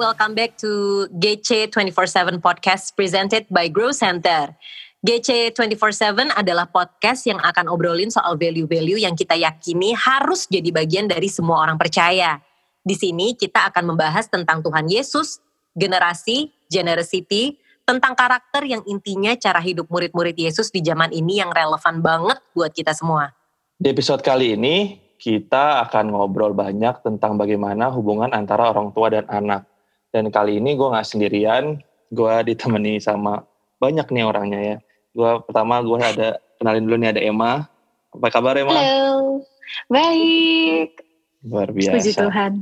welcome back to GC 24/7 podcast presented by Grow Center. GC 24/7 adalah podcast yang akan obrolin soal value-value yang kita yakini harus jadi bagian dari semua orang percaya. Di sini kita akan membahas tentang Tuhan Yesus, generasi, generosity, tentang karakter yang intinya cara hidup murid-murid Yesus di zaman ini yang relevan banget buat kita semua. Di episode kali ini kita akan ngobrol banyak tentang bagaimana hubungan antara orang tua dan anak. Dan kali ini gue gak sendirian, gue ditemani sama banyak nih orangnya ya. Gue pertama gue ada kenalin dulu nih ada Emma. Apa kabar Emma? Halo, baik. Luar biasa. Puji Tuhan.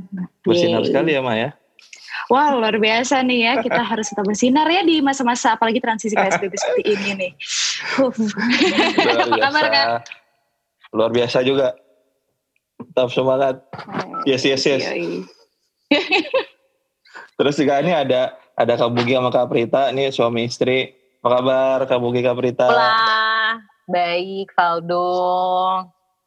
Bersinar Yeay. sekali ya Ma ya. Wah luar biasa nih ya, kita harus tetap bersinar ya di masa-masa apalagi transisi PSBB seperti ini nih. Apa kabar. Kak? Luar biasa juga. Tetap semangat. Yes, yes, yes. Terus juga ini ada ada Kak Bugi sama Kak Prita, ini suami istri. Apa kabar Kak Bugi, Kak Prita? Hola, baik Valdo.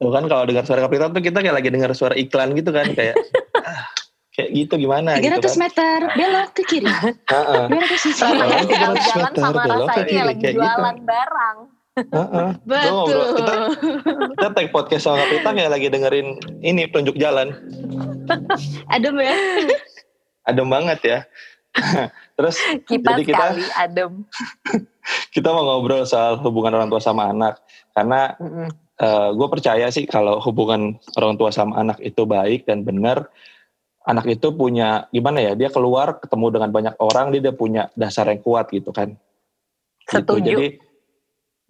Tuh kan kalau dengar suara Kak Prita tuh kita kayak lagi dengar suara iklan gitu kan kayak ah, kayak gitu gimana 300 gitu kan. meter, belok ke kiri. Heeh. 200 meter. Rasanya Kalau jalan-jalan 300 meter sama belok ke rasanya kiri, lagi kayak gitu. jualan barang. Heeh. Gua ngobrol, Betul. kita, kita tag podcast sama Kak Prita kayak lagi dengerin ini tunjuk jalan. Adem ya. Adem banget ya. Terus Kipas Jadi kita- sekali adem. kita mau ngobrol soal hubungan orang tua sama anak karena Mm-mm. gue percaya sih kalau hubungan orang tua sama anak itu baik dan benar anak itu punya gimana ya dia keluar ketemu dengan banyak orang dia, dia punya dasar yang kuat gitu kan Gitu. Setuju. jadi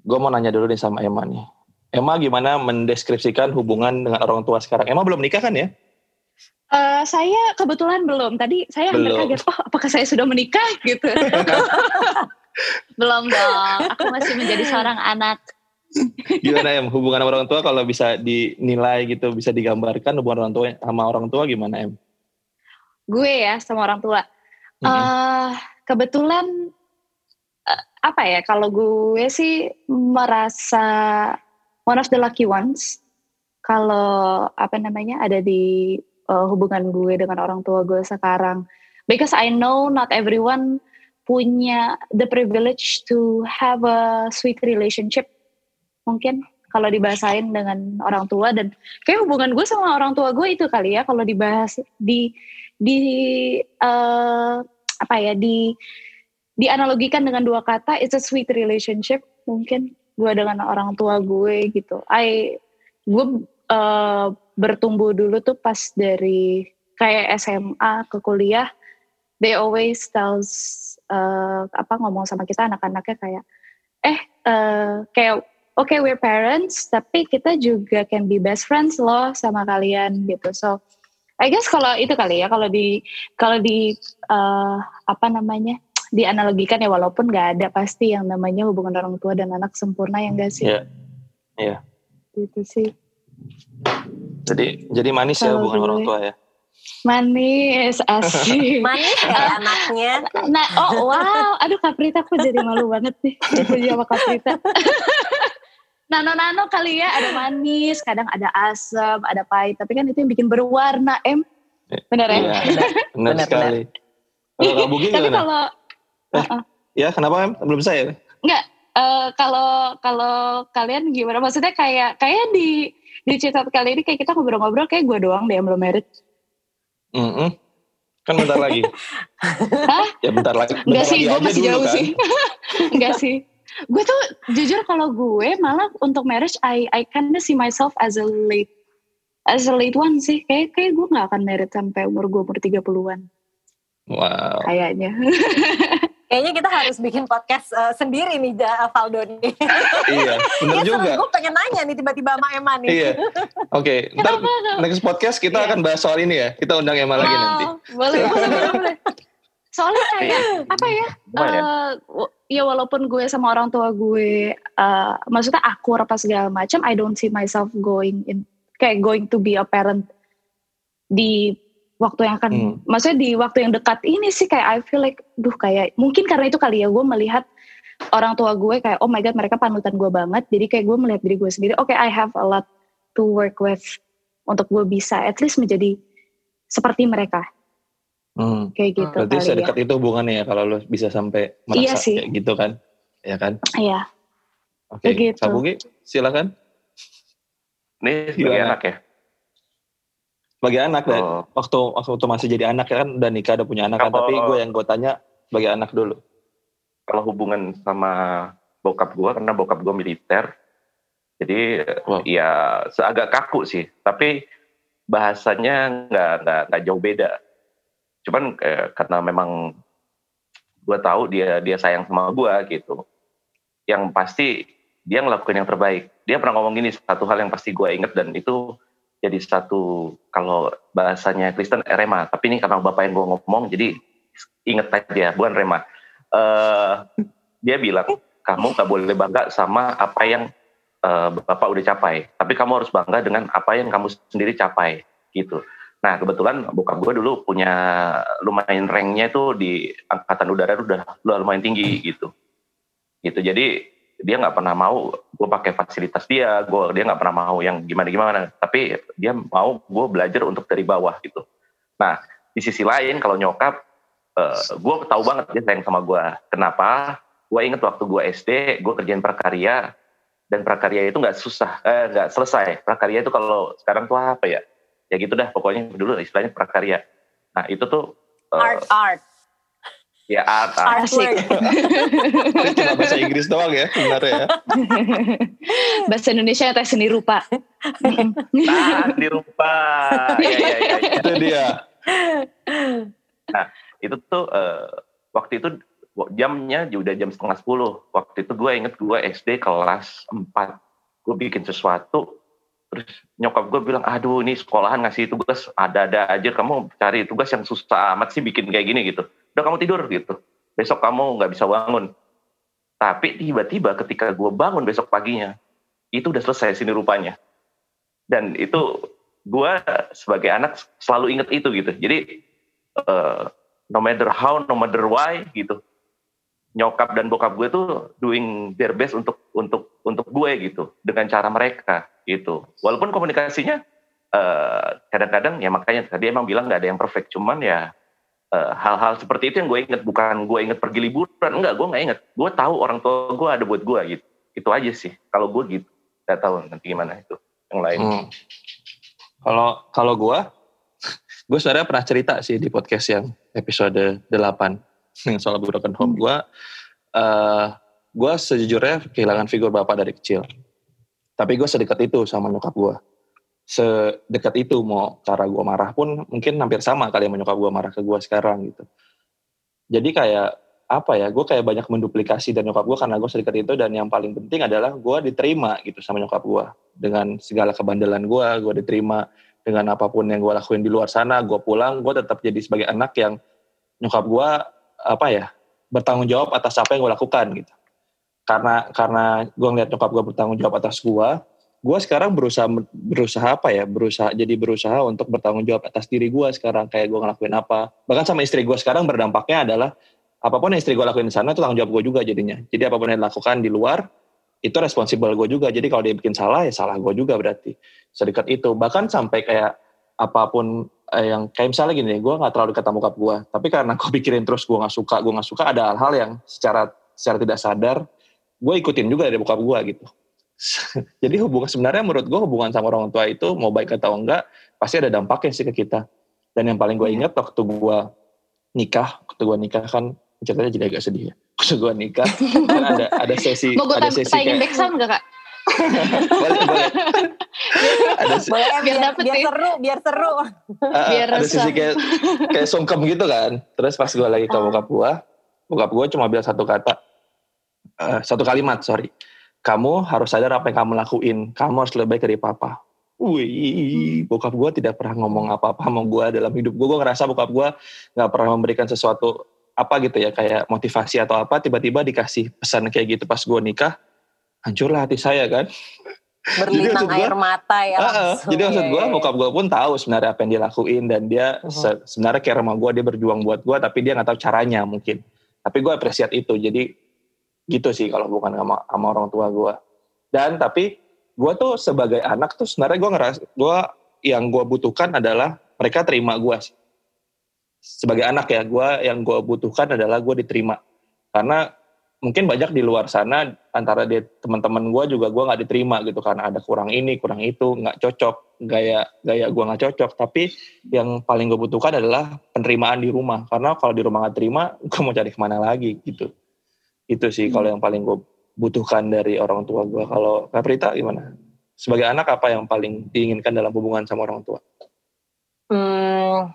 gue mau nanya dulu nih sama Emma nih Emma gimana mendeskripsikan hubungan dengan orang tua sekarang Emma belum nikah kan ya Eh, saya kebetulan belum. Tadi saya hampir Belum. kaget. Oh, apakah saya sudah menikah gitu? belum dong. Aku masih menjadi seorang anak. gimana Em hubungan sama orang tua kalau bisa dinilai gitu bisa digambarkan hubungan orang tua sama orang tua gimana Em Gue ya sama orang tua. Mm-mm. eh kebetulan eh, apa ya kalau gue sih merasa one of the lucky ones kalau apa namanya ada di eh, hubungan gue dengan orang tua gue sekarang. Because I know not everyone punya the privilege to have a sweet relationship. Mungkin kalau dibahasain dengan orang tua dan kayak hubungan gue sama orang tua gue itu kali ya kalau dibahas di di eh, apa ya di dianalogikan dengan dua kata it's a sweet relationship. Mungkin gue dengan orang tua gue gitu. I gue eh, bertumbuh dulu tuh pas dari kayak SMA ke kuliah they always tells eh, apa ngomong sama kita anak-anaknya kayak eh eh, kayak oke we're parents tapi kita juga can be best friends loh sama kalian gitu so I guess kalau itu kali ya kalau di kalau di eh, apa namanya dianalogikan ya walaupun nggak ada pasti yang namanya hubungan orang tua dan anak sempurna yang gak sih Iya. Iya. gitu sih jadi jadi manis ya Kalau hubungan orang tua ya? Manis asik. Manis ya anaknya. nah oh wow. Aduh Kaprita aku jadi malu banget nih dipuji sama Kaprita. Nano-nano kali ya ada manis kadang ada asam ada pahit. Tapi kan itu yang bikin berwarna em. Bener ya Iya, benar Benar, sekali. Kalau Kak Bugi tapi gimana? kalau Ya, kenapa em? Belum saya. Eh, kalau kalau kalian gimana? Maksudnya kayak kayak di di cerita kali ini kayak kita ngobrol-ngobrol kayak gue doang deh yang belum merit Mm-mm. Kan bentar lagi. Hah? Ya bentar lagi. Enggak sih, gue masih jauh kan. sih. Enggak sih. Gue tuh jujur kalau gue malah untuk marriage I I kinda see myself as a late as a late one sih. Kayak kayak gue nggak akan merit sampai umur gue umur 30-an Wow. kayaknya. Kayaknya kita harus bikin podcast eh, sendiri nih Ja- Valdo nih. iya, benar Iya juga. Gue pengen nanya nih tiba-tiba sama Emma nih. Iya. Oke, ntar Kenapa? next podcast kita Iya. akan bahas soal ini ya. Kita undang Emma lagi nanti. Oh, boleh, boleh, boleh, boleh. Soalnya kayak apa ya? Apa ya? eh, w- ya walaupun gue sama orang tua gue, eh, maksudnya akur apa segala macam, I don't see myself going in kayak going to be a parent di waktu yang akan, Hmm. maksudnya di waktu yang dekat ini sih kayak I feel like, duh kayak mungkin karena itu kali ya gue melihat orang tua gue kayak oh my god mereka panutan gue banget, jadi kayak gue melihat diri gue sendiri, oke I have a lot to work with untuk gue bisa at least menjadi seperti mereka Hmm. Kayak gitu Berarti kali sedekat itu hubungannya ya kalau lo bisa sampai merasa Iya sih. kayak gitu kan? Ya kan? ya. Iya. Oke. Begitu. Sabugi, silakan. Ini sebagai anak ya. Sebagai anak Oh, waktu waktu masih jadi anak ya kan udah nikah udah punya anak kan, tapi gue yang gue tanya sebagai anak dulu. kalau hubungan sama bokap gue karena bokap gue militer, jadi Wow. ya seagak kaku sih. Tapi bahasanya nggak nggak nggak jauh beda. Cuman eh, karena memang gue tahu dia dia sayang sama gue gitu. Yang pasti dia ngelakuin yang terbaik. Dia pernah ngomong gini satu hal yang pasti gue inget dan itu jadi satu kalau bahasanya Kristen eh, rema. Tapi ini karena bapak yang gue ngomong jadi inget aja bukan rema. Eh, dia bilang kamu nggak boleh bangga sama apa yang eh, bapak udah capai. Tapi kamu harus bangga dengan apa yang kamu sendiri capai gitu. Nah kebetulan bokap gue dulu punya lumayan ranknya itu di angkatan udara udah lumayan tinggi gitu. Gitu jadi dia nggak pernah mau gue pakai fasilitas dia, gue dia nggak pernah mau yang gimana gimana. Tapi dia mau gue belajar untuk dari bawah gitu. Nah di sisi lain kalau nyokap, gue tahu banget dia sayang sama gue. Kenapa? Gue inget waktu gue SD, gue kerjain prakarya dan prakarya itu nggak susah, eh, nggak selesai. Prakarya itu kalau sekarang tuh apa ya? Ya gitu dah, pokoknya dulu istilahnya prakarya. Nah itu tuh eh, Art, art, ya art. Ini cuma bahasa Inggris doang ya sebenarnya ya. Bahasa Indonesia tes seni rupa. Nah, di rupa. Iya, iya, iya. iya. Itu dia. itu tuh eh, waktu itu jamnya udah jam setengah sepuluh. Waktu itu gue inget gue SD kelas 4. Gue bikin sesuatu, terus nyokap gue bilang, aduh ini sekolahan ngasih tugas ada-ada aja, kamu cari tugas yang susah amat sih bikin kayak gini gitu. Udah kamu tidur gitu, besok kamu nggak bisa bangun. Tapi tiba-tiba ketika gue bangun besok paginya, itu udah selesai sini rupanya. Dan itu gue sebagai anak selalu inget itu gitu. Jadi eh, no matter how, no matter why gitu. Nyokap dan bokap gue tuh doing their best untuk untuk untuk gue gitu dengan cara mereka gitu. Walaupun komunikasinya eh, kadang-kadang ya makanya tadi emang bilang nggak ada yang perfect, cuman ya eh, hal-hal seperti itu yang gue inget bukan gue inget pergi liburan enggak gue nggak inget gue tahu orang tua gue ada buat gue gitu itu aja sih kalau gue gitu nggak tahu nanti gimana itu yang lain Hmm. Kalau kalau gue, gue sebenarnya pernah cerita sih di podcast yang episode 8 yang soal broken home. Gue, uh, gue sejujurnya kehilangan figur bapak dari kecil. Tapi gue sedekat itu sama nyokap gue. Sedekat itu mau cara gue marah pun mungkin hampir sama kali sama nyokap gue marah ke gue sekarang gitu. Jadi kayak apa ya, gue kayak banyak menduplikasi dan nyokap gue karena gue sedekat itu dan yang paling penting adalah gue diterima gitu sama nyokap gue dengan segala kebandelan gue, gue diterima dengan apa pun yang gue lakuin di luar sana, gue pulang, gue tetap jadi sebagai anak yang nyokap gue apa ya bertanggung jawab atas apa yang gue lakukan gitu. Karena karena gue ngeliat nyokap gue bertanggung jawab atas gue, gue sekarang berusaha berusaha apa ya, berusaha jadi berusaha untuk bertanggung jawab atas diri gue sekarang kayak gue ngelakuin apa. Bahkan sama istri gue sekarang berdampaknya adalah apa pun yang istri gue lakuin di sana itu tanggung jawab gue juga jadinya. Jadi apa pun yang dilakukan di luar itu responsibel gue juga. Jadi kalau dia bikin salah ya salah gue juga berarti. Sedekat itu. Bahkan sampai kayak apa pun eh, yang kayak misalnya gini, gue nggak terlalu sama bokap gue. Tapi karena gue pikirin terus gue nggak suka, gue nggak suka ada hal-hal yang secara secara tidak sadar gue ikutin juga dari bokap gue gitu. Jadi hubungan sebenarnya menurut gue hubungan sama orang tua itu mau baik atau enggak pasti ada dampaknya sih ke kita. Dan yang paling gue ingat waktu gue nikah, waktu gue nikah kan ceritanya jadi agak sedih ya. Waktu gue nikah kan ada ada sesi Mau gue ada sesi kayak back sound gak kak? boleh boleh. Ada se- Boleh, Biar biar, dapet biar seru, biar seru. Ah, Biar ada sisi kayak kayak sungkem gitu kan. Terus pas gue lagi ke Ah. bokap gue, bokap gue cuma bilang satu kata, eh, satu kalimat sorry. Kamu harus sadar apa yang kamu lakuin. Kamu harus lebih baik dari papa. Wih, bokap gue tidak pernah ngomong apa-apa sama gue dalam hidup gue. Gue ngerasa bokap gue nggak pernah memberikan sesuatu apa gitu ya kayak motivasi atau apa. Tiba-tiba dikasih pesan kayak gitu pas gue nikah, hancurlah hati saya kan. Berlinang maksud gua- air mata ya ah. langsung. jadi maksud Iya, gue, iya. bokap gue pun tahu sebenarnya apa yang dia lakuin dan dia Mhm. se- sebenarnya care sama gue, dia berjuang buat gue, tapi dia nggak tahu caranya mungkin. Tapi gue apresiat itu, jadi gitu sih kalau bukan sama, sama orang tua gue. Dan tapi gue tuh sebagai anak tuh sebenarnya gue ngeras, gue yang gue butuhkan adalah mereka terima gue sih. sebagai anak ya gue yang gue butuhkan adalah gue diterima. Karena mungkin banyak di luar sana antara dia teman-teman gue juga gue nggak diterima gitu karena ada kurang ini kurang itu nggak cocok. Gaya gaya gue nggak cocok. Tapi yang paling gue butuhkan adalah penerimaan di rumah. Karena kalau di rumah nggak terima gue mau cari ke mana lagi gitu itu sih hmm. kalau yang paling gue butuhkan dari orang tua gue kalau Kaprita gimana sebagai anak apa yang paling diinginkan dalam hubungan sama orang tua? Hmm,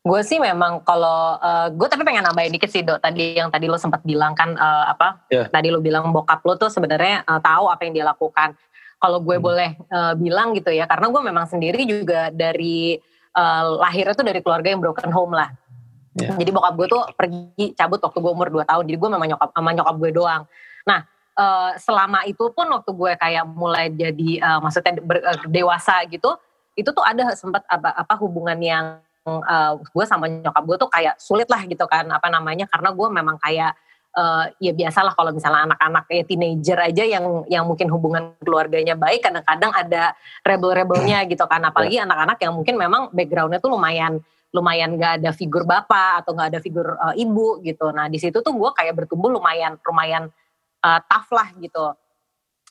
Gue sih memang kalau uh, gue tapi pengen nambahin dikit sih dok tadi yang tadi lo sempat bilang kan uh, apa yeah. tadi lo bilang bokap lo tuh sebenarnya uh, tahu apa yang dia lakukan. Kalau gue hmm. boleh uh, bilang gitu ya karena gue memang sendiri juga dari uh, lahirnya tuh dari keluarga yang broken home lah. Yeah. Jadi bokap gue tuh pergi cabut waktu gue umur 2 tahun. Jadi gue memang nyokap sama nyokap gue doang. Nah uh, selama itu pun waktu gue kayak mulai jadi uh, maksudnya ber, uh, dewasa gitu, itu tuh ada sempat apa, apa hubungan yang uh, gue sama nyokap gue tuh kayak sulit lah gitu kan apa namanya karena gue memang kayak uh, ya biasalah kalau misalnya anak-anak kayak teenager aja yang yang mungkin hubungan keluarganya baik kadang-kadang ada rebel-rebelnya gitu kan apalagi ya. anak-anak yang mungkin memang backgroundnya tuh lumayan lumayan gak ada figur bapak atau gak ada figur uh, ibu gitu nah di situ tuh gue kayak bertumbuh lumayan lumayan uh, tough lah gitu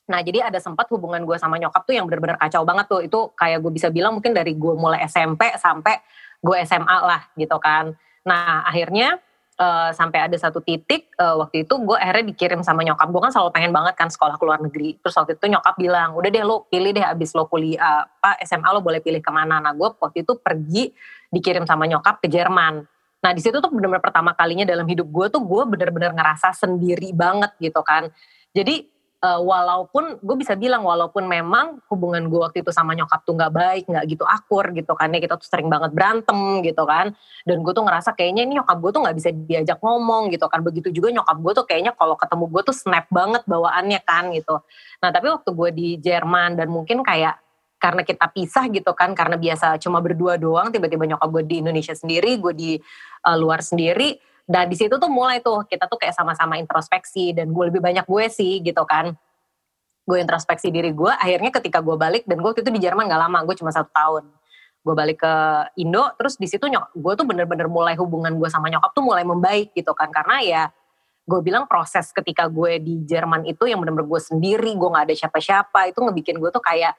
Nah jadi ada sempat hubungan gue sama nyokap tuh yang benar-benar kacau banget tuh. Itu kayak gue bisa bilang mungkin dari gue mulai SMP sampai gue SMA lah gitu kan. Nah akhirnya uh, sampai ada satu titik uh, waktu itu gue akhirnya dikirim sama nyokap gue kan selalu pengen banget kan sekolah ke luar negeri. Terus waktu itu nyokap bilang udah deh lo pilih deh abis lo kuliah apa SMA lo boleh pilih ke mana. Nah gue waktu itu pergi dikirim sama nyokap ke Jerman. Nah di situ tuh benar-benar pertama kalinya dalam hidup gue tuh gue benar-benar ngerasa sendiri banget gitu kan. Jadi uh, walaupun gue bisa bilang walaupun memang hubungan gue waktu itu sama nyokap tuh nggak baik nggak gitu akur gitu kan ya kita tuh sering banget berantem gitu kan. Dan gue tuh ngerasa kayaknya ini nyokap gue tuh nggak bisa diajak ngomong gitu kan. Begitu juga nyokap gue tuh kayaknya kalau ketemu gue tuh snap banget bawaannya kan gitu. Nah tapi waktu gue di Jerman dan mungkin kayak karena kita pisah gitu kan karena biasa cuma berdua doang tiba-tiba nyokap gue di Indonesia sendiri gue di uh, luar sendiri dan di situ tuh mulai tuh kita tuh kayak sama-sama introspeksi dan gue lebih banyak gue sih gitu kan. Gue introspeksi diri gue. Akhirnya ketika gue balik dan gue waktu itu di Jerman gak lama, gue cuma satu tahun. Gue balik ke Indo, terus di situ nyok, gue tuh bener-bener mulai hubungan gue sama nyokap tuh mulai membaik gitu kan. Karena ya gue bilang proses ketika gue di Jerman itu yang bener-bener gue sendiri, gue gak ada siapa-siapa, itu ngebikin gue tuh kayak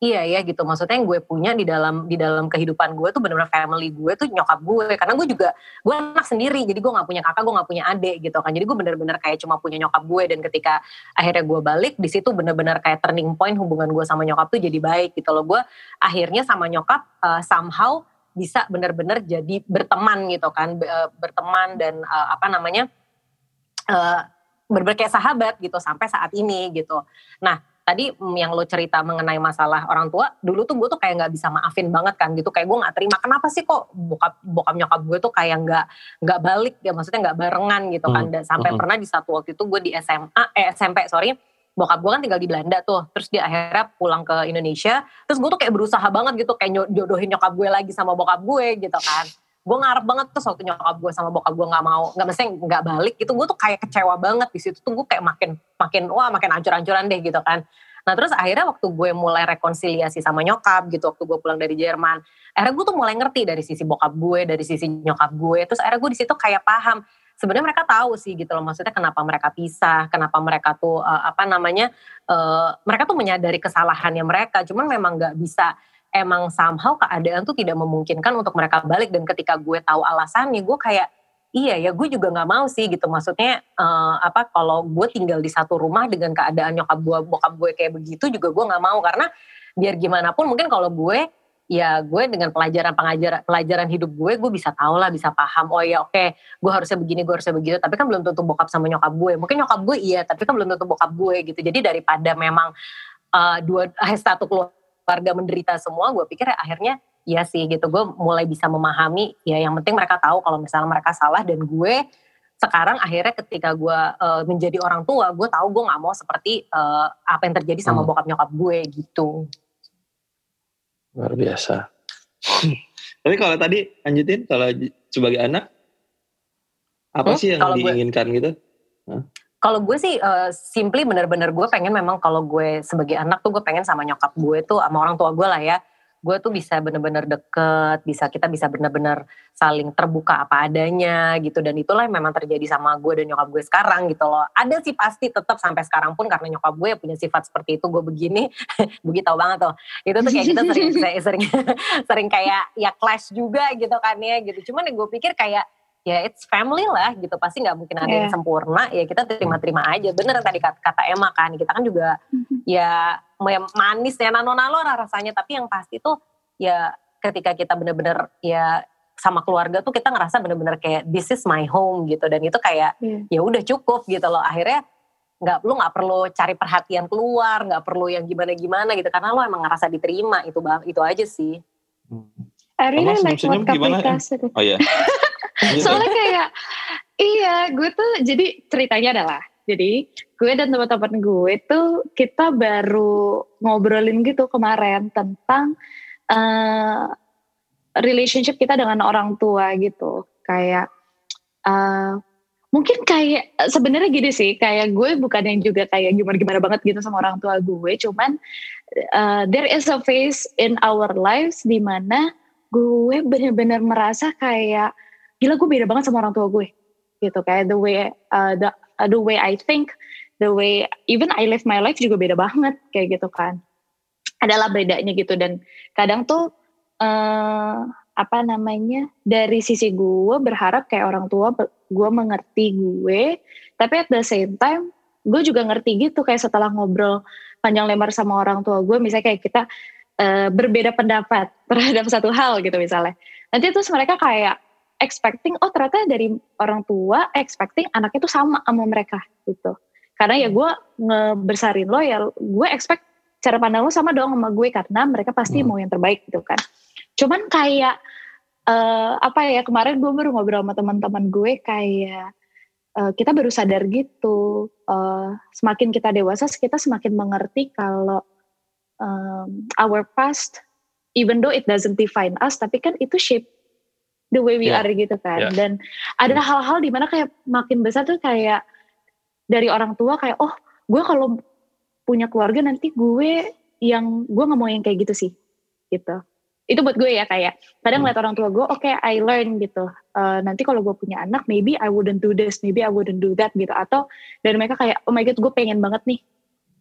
iya ya gitu. Maksudnya yang gue punya di dalam di dalam kehidupan gue tuh benar-benar family gue tuh nyokap gue. Karena gue juga gue anak sendiri jadi gue nggak punya kakak gue nggak punya adik gitu kan. Jadi gue benar-benar kayak cuma punya nyokap gue. Dan ketika akhirnya gue balik di situ benar-benar kayak turning point hubungan gue sama nyokap tuh jadi baik gitu loh. Gue akhirnya sama nyokap uh, somehow bisa benar-benar jadi berteman gitu kan. Uh, berteman dan uh, apa namanya uh, berbagai sahabat gitu sampai saat ini gitu. Nah tadi mm, yang lo cerita mengenai masalah orang tua dulu tuh gue tuh kayak nggak bisa maafin banget kan gitu. Kayak gue nggak terima. Kenapa sih kok bokap bokap nyokap gue tuh kayak nggak nggak balik ya? Maksudnya nggak barengan gitu kan. Hmm. Dan sampai hmm. pernah di satu waktu itu gue di SMA eh SMP sorry. Bokap gue kan tinggal di Belanda tuh. Terus dia akhirnya pulang ke Indonesia. Terus gue tuh kayak berusaha banget gitu. Kayak jodohin nyokap gue lagi sama bokap gue gitu kan gue ngarep banget tuh waktu nyokap gue sama bokap gue nggak mau nggak mesti nggak balik itu gue tuh kayak kecewa banget di situ tuh gue kayak makin makin wah makin ancur-ancuran deh gitu kan. Nah terus akhirnya waktu gue mulai rekonsiliasi sama nyokap gitu waktu gue pulang dari Jerman akhirnya gue tuh mulai ngerti dari sisi bokap gue dari sisi nyokap gue terus akhirnya gue di situ kayak paham sebenarnya mereka tahu sih gitu loh maksudnya kenapa mereka pisah kenapa mereka tuh uh, apa namanya uh, mereka tuh menyadari kesalahannya mereka cuman memang nggak bisa emang somehow keadaan tuh tidak memungkinkan untuk mereka balik. Dan ketika gue tahu alasannya gue kayak iya ya gue juga nggak mau sih gitu. Maksudnya uh, apa kalau gue tinggal di satu rumah dengan keadaan nyokap gue bokap gue kayak begitu juga gue nggak mau. Karena biar gimana pun mungkin kalau gue ya gue dengan pelajaran pengajaran pelajaran hidup gue gue bisa tahu lah bisa paham oh ya oke okay, gue harusnya begini gue harusnya begitu. Tapi kan belum tentu bokap sama nyokap gue. Mungkin nyokap gue iya tapi kan belum tentu bokap gue gitu. Jadi daripada memang uh, dua satu keluarga keluarga menderita semua gue pikir ya akhirnya ya sih gitu gue mulai bisa memahami ya yang penting mereka tahu kalau misalnya mereka salah dan gue sekarang akhirnya ketika gue uh, menjadi orang tua gue tahu gue nggak mau seperti uh, apa yang terjadi sama hmm. bokap nyokap gue gitu luar biasa tapi kalau tadi lanjutin kalau sebagai anak apa hmm? sih yang diinginkan gue, gitu huh? Kalau gue sih uh, simply bener-bener gue pengen memang kalau gue sebagai anak tuh gue pengen sama nyokap gue tuh sama orang tua gue lah ya. gue tuh bisa bener-bener deket, bisa kita bisa bener-bener saling terbuka apa adanya gitu dan itulah yang memang terjadi sama gue dan nyokap gue sekarang gitu loh. Ada sih pasti tetap sampai sekarang pun karena nyokap gue punya sifat seperti itu gue begini, Bugi tau banget tuh. Itu tuh kayak kita sering sering sering kayak ya clash juga gitu kan ya gitu. Cuman yang gue pikir kayak ya it's family lah gitu pasti nggak mungkin ada yeah. yang iya. sempurna ya kita terima-terima aja bener tadi kata, kata Emma kan kita kan juga mm-hmm. ya manis ya nano-nano rasanya tapi yang pasti tuh ya ketika kita bener-bener ya sama keluarga tuh kita ngerasa bener-bener kayak this is my home gitu dan itu kayak yeah. ya udah cukup gitu loh akhirnya nggak lu nggak perlu cari perhatian keluar nggak perlu yang gimana gimana gitu karena lo emang ngerasa diterima itu bang itu aja sih. Hmm. I really like what Oh iya. Soalnya kayak iya gue tuh jadi ceritanya adalah jadi gue dan teman-teman gue tuh kita baru ngobrolin gitu kemarin tentang uh, relationship kita dengan orang tua gitu. Kayak uh, mungkin kayak sebenarnya gini sih kayak gue bukan yang juga kayak gimana gimana banget gitu sama orang tua gue cuman uh, there is a phase in our lives di mana gue benar-benar merasa kayak gila gue beda banget sama orang tua gue. Gitu kayak the way uh, the uh, the way I think the way even I live my life juga beda banget kayak gitu kan. Adalah bedanya gitu dan kadang tuh uh, apa namanya dari sisi gue berharap kayak orang tua gue mengerti gue tapi at the same time gue juga ngerti gitu kayak setelah ngobrol panjang lebar sama orang tua gue misalnya kayak kita uh, berbeda pendapat terhadap satu hal gitu misalnya. Nanti terus mereka kayak expecting oh ternyata dari orang tua expecting anaknya tuh sama sama mereka gitu. Karena ya gue ngebesarin lo ya gue expect cara pandang lo sama dong sama gue karena mereka pasti hmm. mau yang terbaik gitu kan. Cuman kayak uh, apa ya kemarin gue baru ngobrol sama teman-teman gue kayak uh, kita baru sadar gitu uh, semakin kita dewasa kita semakin mengerti kalau um, our past even though it doesn't define us tapi kan itu shape the way we yeah. are gitu kan. Yeah. Dan ada hal-hal di mana kayak makin besar tuh kayak dari orang tua kayak oh gue kalau punya keluarga nanti gue yang gue nggak mau yang kayak gitu sih gitu itu buat gue ya kayak kadang hmm. lihat orang tua gue oke okay, I learn gitu uh, nanti kalau gue punya anak maybe I wouldn't do this maybe I wouldn't do that gitu atau dari mereka kayak oh my god gue pengen banget nih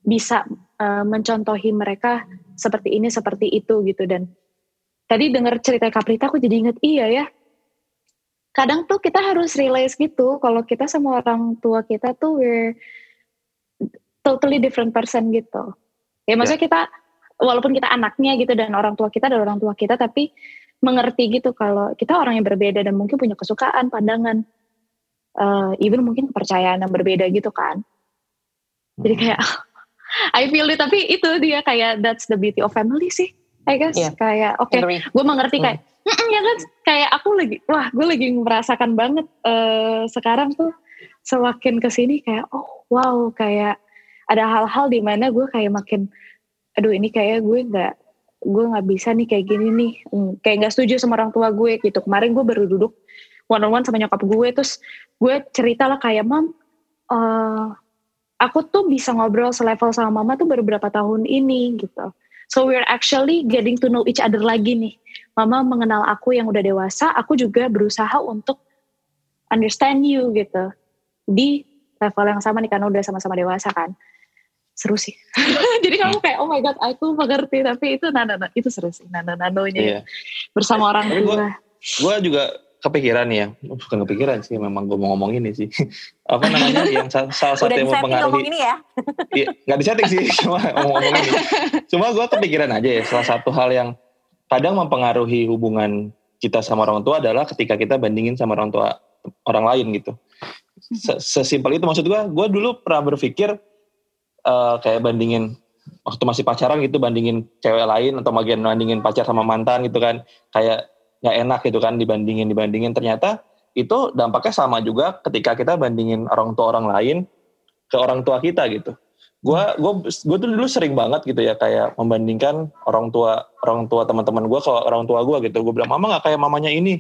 bisa uh, mencontohi mereka seperti ini seperti itu gitu dan tadi dengar cerita Kaprita aku jadi inget iya ya kadang tuh kita harus realize gitu kalau kita sama orang tua kita tuh we're totally different person gitu. Ya maksudnya yeah. kita walaupun kita anaknya gitu dan orang tua kita dan orang tua kita tapi mengerti gitu kalau kita orang yang berbeda dan mungkin punya kesukaan, pandangan, uh, even mungkin kepercayaan yang berbeda gitu kan. Jadi hmm. kayak I feel it tapi itu dia kayak that's the beauty of family sih. I guess yeah. kayak oke, okay, gue mengerti kayak mm ya kan? Kayak aku lagi wah gue lagi merasakan banget uh, sekarang tuh semakin ke sini kayak oh wow kayak ada hal-hal di mana gue kayak makin aduh ini kayak gue nggak gue nggak bisa nih kayak gini nih. Hmm, kayak nggak setuju sama orang tua gue gitu. Kemarin gue baru duduk one on one sama nyokap gue terus gue cerita lah kayak mam uh, aku tuh bisa ngobrol selevel sama mama tuh baru berapa tahun ini gitu. So we're actually getting to know each other lagi nih. Mama mengenal aku yang udah dewasa, aku juga berusaha untuk understand you gitu. Di level yang sama nih karena udah sama-sama dewasa kan. Seru sih. Jadi kamu kayak oh my god aku mengerti tapi itu nana, nana itu seru sih nana nanonya iya. bersama orang tua. Gue juga kepikiran ya, bukan kepikiran sih, memang gue mau ngomong ini sih. Apa namanya yang salah satu yang mempengaruhi. ini ya? Iya, gak disetting sih, cuma ngomong, ngomong ini. Cuma gue kepikiran aja ya, salah satu hal yang kadang mempengaruhi hubungan kita sama orang tua adalah ketika kita bandingin sama orang tua orang lain gitu. Sesimpel itu maksud gue, gue dulu pernah berpikir uh, kayak bandingin waktu masih pacaran gitu bandingin cewek lain atau bagian bandingin pacar sama mantan gitu kan kayak nggak enak gitu kan dibandingin dibandingin ternyata itu dampaknya sama juga ketika kita bandingin orang tua orang lain ke orang tua kita gitu. Gua gue gue tuh dulu sering banget gitu ya kayak membandingkan orang tua orang tua teman-teman gue ke orang tua gue gitu. Gue bilang mama nggak kayak mamanya ini,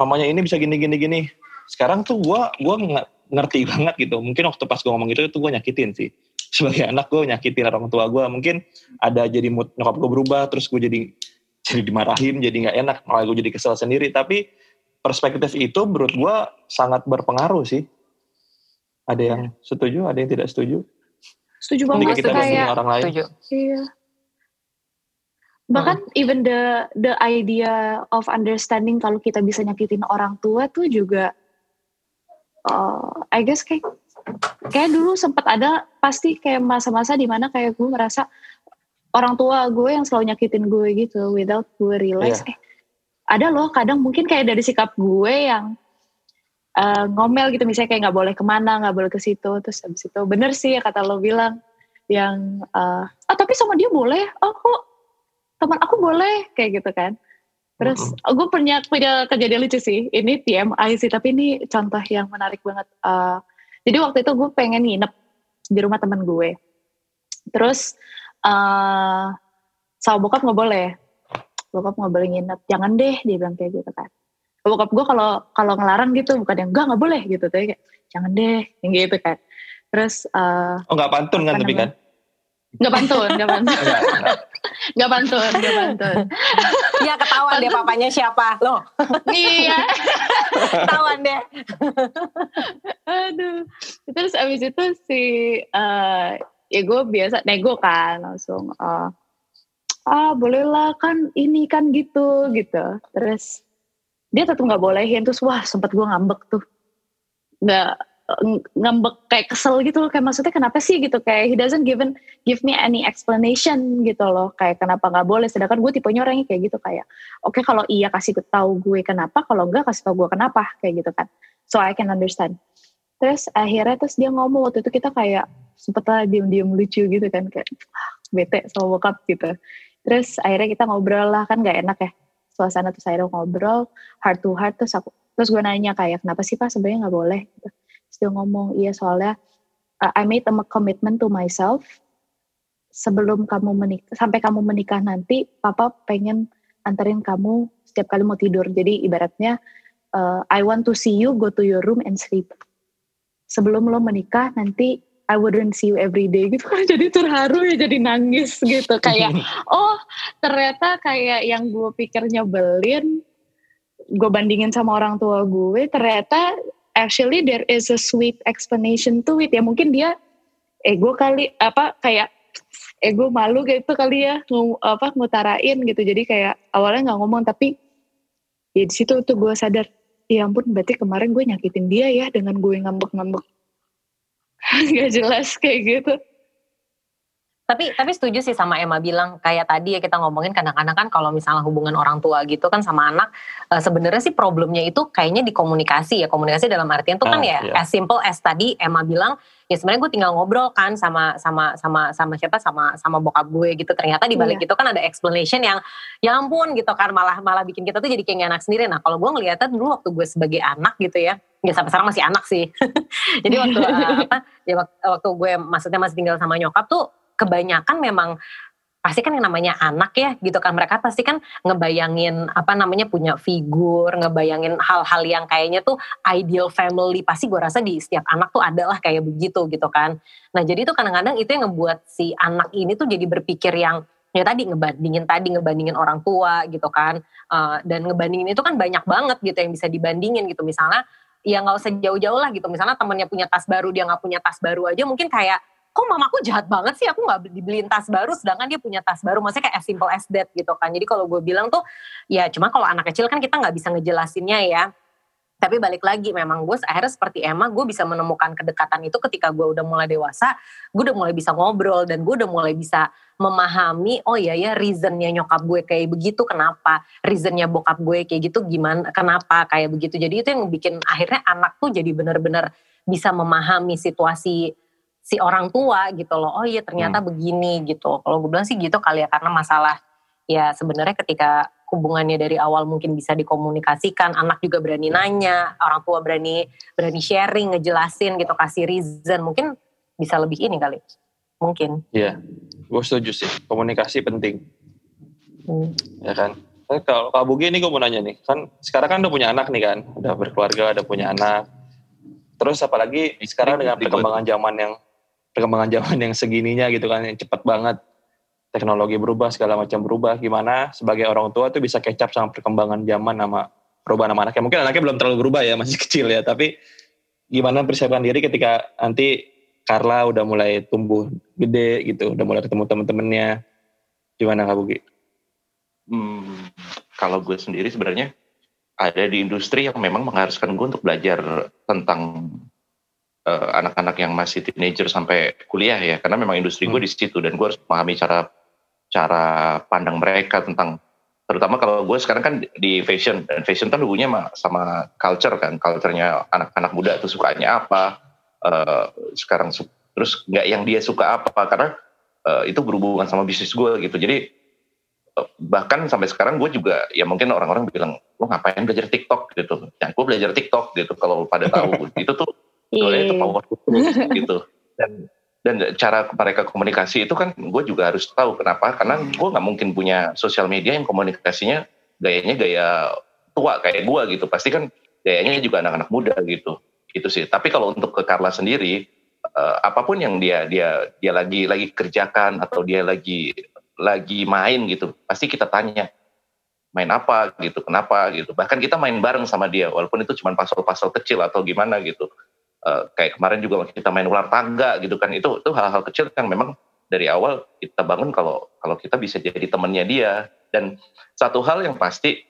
mamanya ini bisa gini gini gini. Sekarang tuh gue gue ngerti banget gitu. Mungkin waktu pas gue ngomong gitu itu gue nyakitin sih. Sebagai anak gue nyakitin orang tua gue. Mungkin ada jadi mood nyokap gue berubah terus gue jadi jadi dimarahin jadi nggak enak malah gue jadi kesel sendiri tapi perspektif itu menurut gue sangat berpengaruh sih ada yang setuju ada yang tidak setuju Setuju Ketika banget kita kayak orang lain Setuju. Iya. Bahkan even the the idea of understanding kalau kita bisa nyakitin orang tua tuh juga uh, I guess kayak kayak dulu sempat ada pasti kayak masa-masa di mana kayak gue merasa orang tua gue yang selalu nyakitin gue gitu without gue realize eh ada loh kadang mungkin kayak dari sikap gue yang uh, ngomel gitu misalnya kayak nggak boleh ke mana nggak boleh ke situ terus habis itu bener sih ya kata lo bilang yang uh, ah tapi sama dia boleh? Oh kok teman aku boleh? Kayak gitu kan. Terus gue punya punya kejadian lucu sih ini TMI sih tapi ini contoh yang menarik banget Uh, jadi waktu itu gue pengen nginep di rumah teman gue. Terus uh, sama bokap nggak boleh. Bokap nggak boleh nginep. Jangan deh dia bilang kayak gitu kan bokap gue kalau kalau ngelarang gitu bukan yang enggak nggak boleh gitu. Tapi kayak jangan deh yang gitu kan. Terus uh, oh nggak pantun kan tapi kan? nggak pantun nggak pantun. Nggak, pantun nggak pantun. Iya ketahuan deh papanya siapa. Loh, iya. Ketahuan deh. aduh. Terus abis itu si eh ya gue biasa nego kan langsung eh, ah bolehlah kan ini kan gitu gitu. Terus dia tetap nggak bolehin terus wah sempet gue ngambek tuh. Nggak ng- ngambek kayak kesel gitu loh kayak maksudnya kenapa sih gitu kayak he doesn't given give me any explanation gitu loh kayak kenapa nggak boleh sedangkan gue tipenya orangnya kayak gitu kayak oke kalau iya kasih tahu gue kenapa kalau enggak kasih tahu gue kenapa kayak gitu kan. So I can understand. Terus akhirnya terus dia ngomong waktu itu kita kayak sempet lah diem-diem lucu gitu kan kayak ah, bete sama bokap gitu. Terus akhirnya kita ngobrol lah kan gak enak ya suasana terus akhirnya ngobrol heart to heart terus aku terus gue nanya kayak kenapa sih pak? Sebenarnya nggak boleh. Terus dia ngomong iya soalnya uh, I made a commitment to myself. Sebelum kamu menikah sampai kamu menikah nanti papa pengen anterin kamu setiap kali mau tidur. Jadi ibaratnya uh, I want to see you go to your room and sleep. Sebelum lo menikah nanti I wouldn't see you every day gitu kan. Jadi terharu ya jadi nangis gitu. Kayak oh ternyata kayak yang gue pikir nyebelin gue bandingin sama orang tua gue ternyata actually there is a sweet explanation to it. Ya mungkin dia ego kali apa kayak ego malu gitu kali ya ngu, apa ngutarain gitu. Jadi kayak awalnya nggak ngomong tapi ya di situ tuh gue sadar ya ampun berarti kemarin gue nyakitin dia ya dengan gue ngambek-ngambek gak jelas kayak gitu. Tapi tapi setuju sih sama Emma bilang kayak tadi ya kita ngomongin kadang-kadang kan kalau misalnya hubungan orang tua gitu kan sama anak eh, sebenarnya sih problemnya itu kayaknya di komunikasi ya. Komunikasi dalam artian tuh kan Ah, ya iya. as simple as tadi Emma bilang ya sebenarnya gue tinggal ngobrol kan sama sama sama sama siapa? Sama sama bokap gue gitu. Ternyata di balik itu kan ada explanation yang ya ampun gitu kan. Malah malah bikin kita tuh jadi kayak nggak enak sendiri. Nah kalau gue ngeliatnya dulu waktu gue sebagai anak gitu ya ya sampai sekarang masih anak sih. Jadi waktu eh, apa ya waktu, gue maksudnya masih tinggal sama nyokap tuh kebanyakan memang pasti kan yang namanya anak ya gitu kan. Mereka pasti kan ngebayangin apa namanya punya figur ngebayangin hal-hal yang kayaknya tuh ideal family. Pasti gue rasa di setiap anak tuh adalah kayak begitu gitu kan. Nah jadi tuh kadang-kadang itu yang ngebuat si anak ini tuh jadi berpikir yang ya tadi ngebandingin tadi ngebandingin orang tua gitu kan. Eh, dan ngebandingin itu kan banyak banget gitu yang bisa dibandingin gitu. Misalnya ya nggak usah jauh-jauh lah gitu. Misalnya temennya punya tas baru dia nggak punya tas baru aja mungkin kayak kok mamaku jahat banget sih? Aku nggak dibeliin tas baru sedangkan dia punya tas baru. Maksudnya kayak as simple as that gitu kan. Jadi kalau gue bilang tuh ya cuma kalau anak kecil kan kita nggak bisa ngejelasinnya ya tapi balik lagi memang gue akhirnya seperti Emma gue bisa menemukan kedekatan itu ketika gue udah mulai dewasa gue udah mulai bisa ngobrol dan gue udah mulai bisa memahami oh iya ya reasonnya nyokap gue kayak begitu kenapa? Reasonnya bokap gue kayak gitu gimana kenapa kayak begitu? Jadi itu yang bikin akhirnya anak tuh jadi benar-benar bisa memahami situasi si orang tua gitu loh. Oh iya ternyata begini gitu. Kalau gue bilang sih gitu kali ya karena masalah ya sebenarnya ketika hubungannya dari awal mungkin bisa dikomunikasikan anak juga berani nanya orang tua berani berani sharing ngejelasin gitu kasih reason mungkin bisa lebih ini kali mungkin Iya, gue setuju sih. Komunikasi penting, Hmm. ya kan. Tapi kalau Kak Bugi ini gue mau nanya nih, kan sekarang kan udah punya anak nih kan, udah berkeluarga, udah punya anak. Terus apalagi sekarang dengan perkembangan zaman yang perkembangan zaman yang segininya gitu kan, yang cepat banget. Teknologi berubah segala macam berubah gimana sebagai orang tua tuh bisa kecap sama perkembangan zaman sama perubahan sama anaknya mungkin anaknya belum terlalu berubah ya masih kecil ya tapi gimana persiapkan diri ketika nanti Carla udah mulai tumbuh gede gitu udah mulai ketemu temen-temennya gimana Kak Bugi? Hmm, kalau gue sendiri sebenarnya ada di industri yang memang mengharuskan gue untuk belajar tentang uh, anak-anak yang masih teenager sampai kuliah ya karena memang industri gue hmm. di situ dan gue harus memahami cara cara pandang mereka tentang terutama kalau gue sekarang kan di fashion dan fashion kan hubungannya sama, culture kan culturenya anak-anak muda tuh sukanya apa uh, sekarang terus nggak yang dia suka apa karena uh, itu berhubungan sama bisnis gue gitu. Jadi uh, bahkan sampai sekarang gue juga ya mungkin orang-orang bilang lo ngapain belajar TikTok? gitu. Ya gue belajar TikTok gitu kalau pada tahu. Itu tuh soalnya itu power gitu. Dan dan cara mereka komunikasi itu kan gue juga harus tahu kenapa. Karena gue nggak mungkin punya sosial media yang komunikasinya gayanya gaya tua kayak gue gitu. Pasti kan gayanya juga anak-anak muda gitu. Itu sih. Tapi kalau untuk ke Carla sendiri uh, apa pun yang dia dia dia lagi lagi kerjakan atau dia lagi lagi main gitu pasti kita tanya main apa gitu? Kenapa gitu? Bahkan kita main bareng sama dia walaupun itu cuma pasal-pasal kecil atau gimana gitu uh, kayak kemarin juga kita main ular tangga gitu kan itu itu hal-hal kecil yang memang dari awal kita bangun kalau kalau kita bisa jadi temannya dia. Dan satu hal yang pasti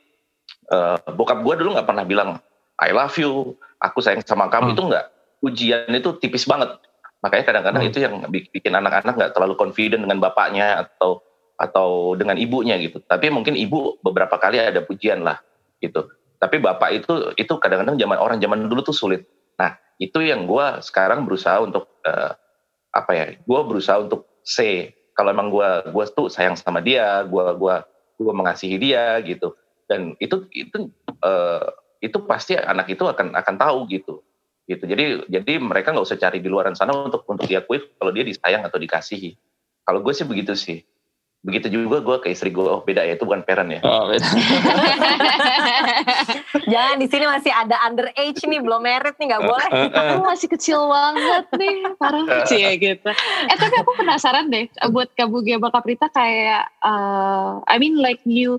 uh, bokap gue dulu nggak pernah bilang I love you aku sayang sama kamu. Hmm. itu nggak. Ujian itu tipis banget. Makanya kadang-kadang hmm. itu yang bikin anak-anak nggak terlalu confident dengan bapaknya atau atau dengan ibunya gitu. Tapi mungkin ibu beberapa kali ada pujian lah gitu. Tapi bapak itu itu kadang-kadang zaman orang zaman dulu tuh sulit nah itu yang gue sekarang berusaha untuk uh, apa ya gue berusaha untuk say. Kalau emang gue gue tuh sayang sama dia gue gua gue mengasihi dia gitu. Dan itu itu uh, itu pasti anak itu akan akan tahu gitu. Gitu. Jadi jadi mereka nggak usah cari di luaran sana untuk untuk diakui kalau dia disayang atau dikasihi. Kalau gue sih begitu sih. Begitu juga gue ke istri gue oh beda ya itu bukan parent ya. Oh, beda. jangan di sini masih ada underage nih belum married nih nggak boleh. Aku masih kecil banget nih parah. Kecil ya gitu. Eh tapi aku penasaran deh buat kamu Gia Kaprita kayak uh, I mean like you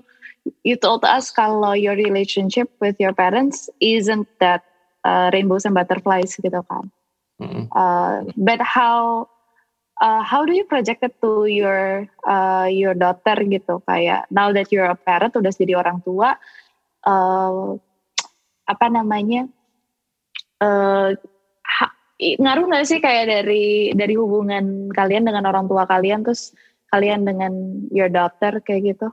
you told us kalau your relationship with your parents isn't that uh, rainbows and butterflies gitu kan. Uh, but how uh, how do you project it to your uh, your daughter gitu? Kayak now that you're a parent udah jadi orang tua uh, apa namanya uh, ha, ngaruh nggak sih kayak dari dari hubungan kalian dengan orang tua kalian terus kalian dengan your daughter kayak gitu?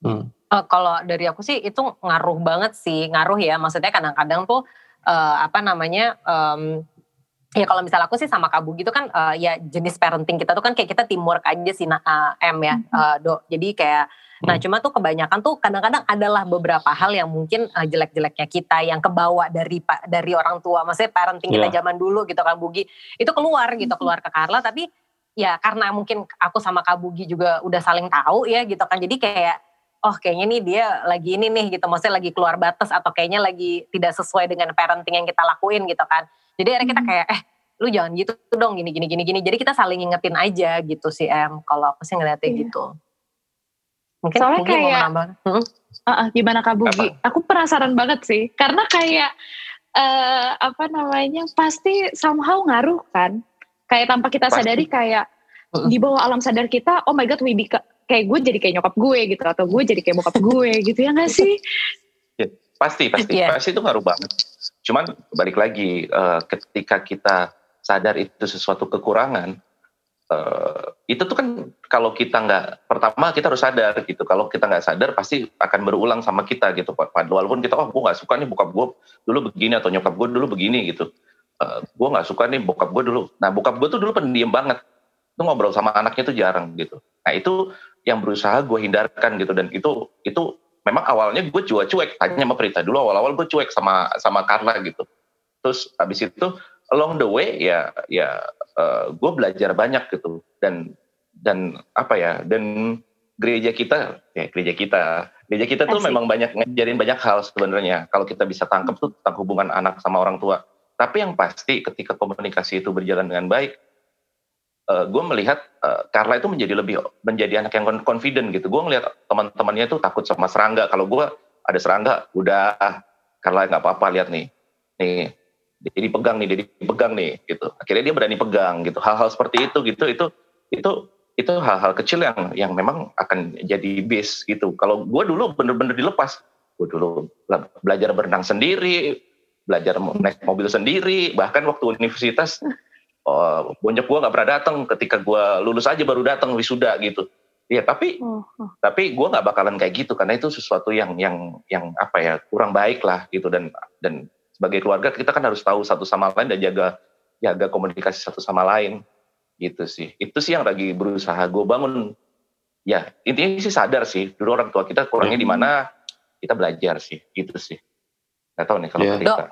Hmm. Uh, kalau dari aku sih itu ngaruh banget sih ngaruh ya maksudnya kadang-kadang tuh uh, apa namanya um, ya kalau misalnya aku sih sama Kabu gitu kan uh, ya jenis parenting kita tuh kan kayak kita teamwork aja sih uh, M ya uh, do jadi kayak nah hmm. cuma tuh kebanyakan tuh kadang-kadang adalah beberapa hal yang mungkin uh, jelek-jeleknya kita yang kebawa dari dari orang tua maksudnya parenting yeah. kita iya. zaman dulu gitu kan Bugi itu keluar gitu keluar ke Carla tapi ya karena mungkin aku sama Kak Bugi juga udah saling tahu ya gitu kan jadi kayak oh kayaknya nih dia lagi ini nih gitu maksudnya lagi keluar batas atau kayaknya lagi tidak sesuai dengan parenting yang kita lakuin gitu kan jadi akhirnya kita hmm. kayak eh lu jangan gitu dong gini gini gini gini. Jadi kita saling ngingetin aja gitu sih em. Kalau aku sih ngeliatnya iya. gitu. Mungkin Soalnya Bugi kayak, mau menambah. Hmm? Uh, uh, gimana Kak Bugi? Apa? Aku penasaran banget sih. Karena kayak uh, apa namanya pasti somehow ngaruh kan. Kayak tanpa kita pasti. sadari kayak uh -uh. di bawah alam sadar kita, oh my god, we become, kayak gue jadi kayak nyokap gue gitu atau gue jadi kayak bokap gue gitu ya gak sih? Ya, pasti pasti yeah. pasti itu ngaruh banget. Cuman balik lagi uh, ketika kita sadar itu sesuatu kekurangan, uh, itu tuh kan kalau kita nggak pertama kita harus sadar gitu. Kalau kita nggak sadar pasti akan berulang sama kita gitu. Walaupun kita oh gue nggak suka nih bokap gue dulu begini atau nyokap gue dulu begini gitu. Uh, gue nggak suka nih bokap gue dulu. Nah bokap gue tuh dulu pendiam banget. Itu ngobrol sama anaknya tuh jarang gitu. Nah itu yang berusaha gue hindarkan gitu dan itu itu memang awalnya gue cuek-cuek tanya sama Prita dulu awal-awal gue cuek sama sama Carla gitu terus habis itu along the way ya ya uh, gue belajar banyak gitu dan dan apa ya dan gereja kita ya gereja kita gereja kita tuh Asik. memang banyak ngajarin banyak hal sebenarnya kalau kita bisa tangkap tuh tentang hubungan anak sama orang tua tapi yang pasti ketika komunikasi itu berjalan dengan baik uh, gue melihat uh, Carla itu menjadi lebih menjadi anak yang confident gitu. Gue ngelihat teman-temannya itu takut sama serangga. Kalau gue ada serangga, udah Carla nggak apa-apa lihat nih, nih jadi pegang nih, jadi pegang nih gitu. Akhirnya dia berani pegang gitu. Hal-hal seperti itu gitu itu itu itu hal-hal kecil yang yang memang akan jadi base gitu. Kalau gue dulu bener-bener dilepas, gue dulu belajar berenang sendiri, belajar naik mobil sendiri, bahkan waktu universitas oh, bonyok gue nggak pernah datang ketika gue lulus aja baru datang wisuda gitu. Iya tapi oh, oh. tapi gue nggak bakalan kayak gitu karena itu sesuatu yang yang yang apa ya kurang baik lah gitu dan dan sebagai keluarga kita kan harus tahu satu sama lain dan jaga jaga komunikasi satu sama lain gitu sih itu sih yang lagi berusaha gue bangun ya intinya sih sadar sih dulu orang tua kita kurangnya hmm. di mana kita belajar sih gitu sih nggak tahu nih kalau yeah. kita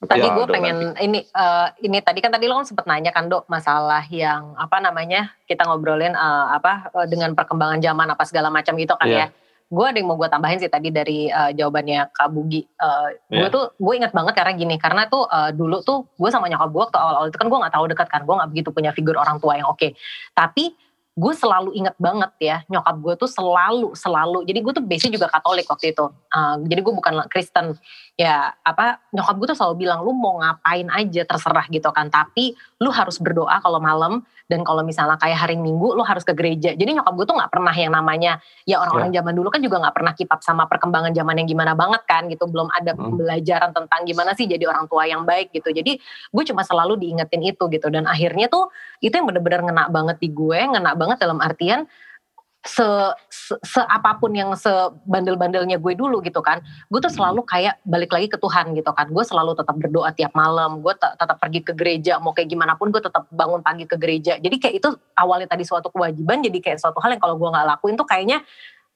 Tadi ya, gue pengen nanti. ini uh, ini tadi kan tadi lo kan sempet nanya kan dok masalah yang apa namanya kita ngobrolin uh, apa uh, dengan perkembangan zaman apa segala macam gitu kan yeah. ya. Gue ada yang mau gue tambahin sih tadi dari uh, jawabannya Kak Bugi. Uh, gue yeah. tuh gue inget banget karena gini karena tuh uh, dulu tuh gue sama nyokap gue waktu awal-awal itu kan gue nggak tahu dekat kan gue nggak begitu punya figur orang tua yang oke. Okay. Tapi gue selalu inget banget ya nyokap gue tuh selalu selalu jadi gue tuh basic juga Katolik waktu itu uh, jadi gue bukan Kristen ya apa nyokap gue tuh selalu bilang lu mau ngapain aja terserah gitu kan tapi lu harus berdoa kalau malam dan kalau misalnya kayak hari Minggu lu harus ke gereja jadi nyokap gue tuh nggak pernah yang namanya ya orang-orang yeah. zaman dulu kan juga nggak pernah keep up sama perkembangan zaman yang gimana banget kan gitu belum ada hmm. pembelajaran tentang gimana sih jadi orang tua yang baik gitu jadi gue cuma selalu diingetin itu gitu dan akhirnya tuh itu yang bener-bener ngena banget di gue ngena banget dalam artian se, se, se apa pun yang sebandel-bandelnya gue dulu gitu kan gue tuh selalu kayak balik lagi ke Tuhan gitu kan. Gue selalu tetap berdoa tiap malam gue tetap pergi ke gereja mau kayak gimana pun gue tetap bangun pagi ke gereja. Jadi kayak itu awalnya tadi suatu kewajiban jadi kayak suatu hal yang kalau gue nggak lakuin tuh kayaknya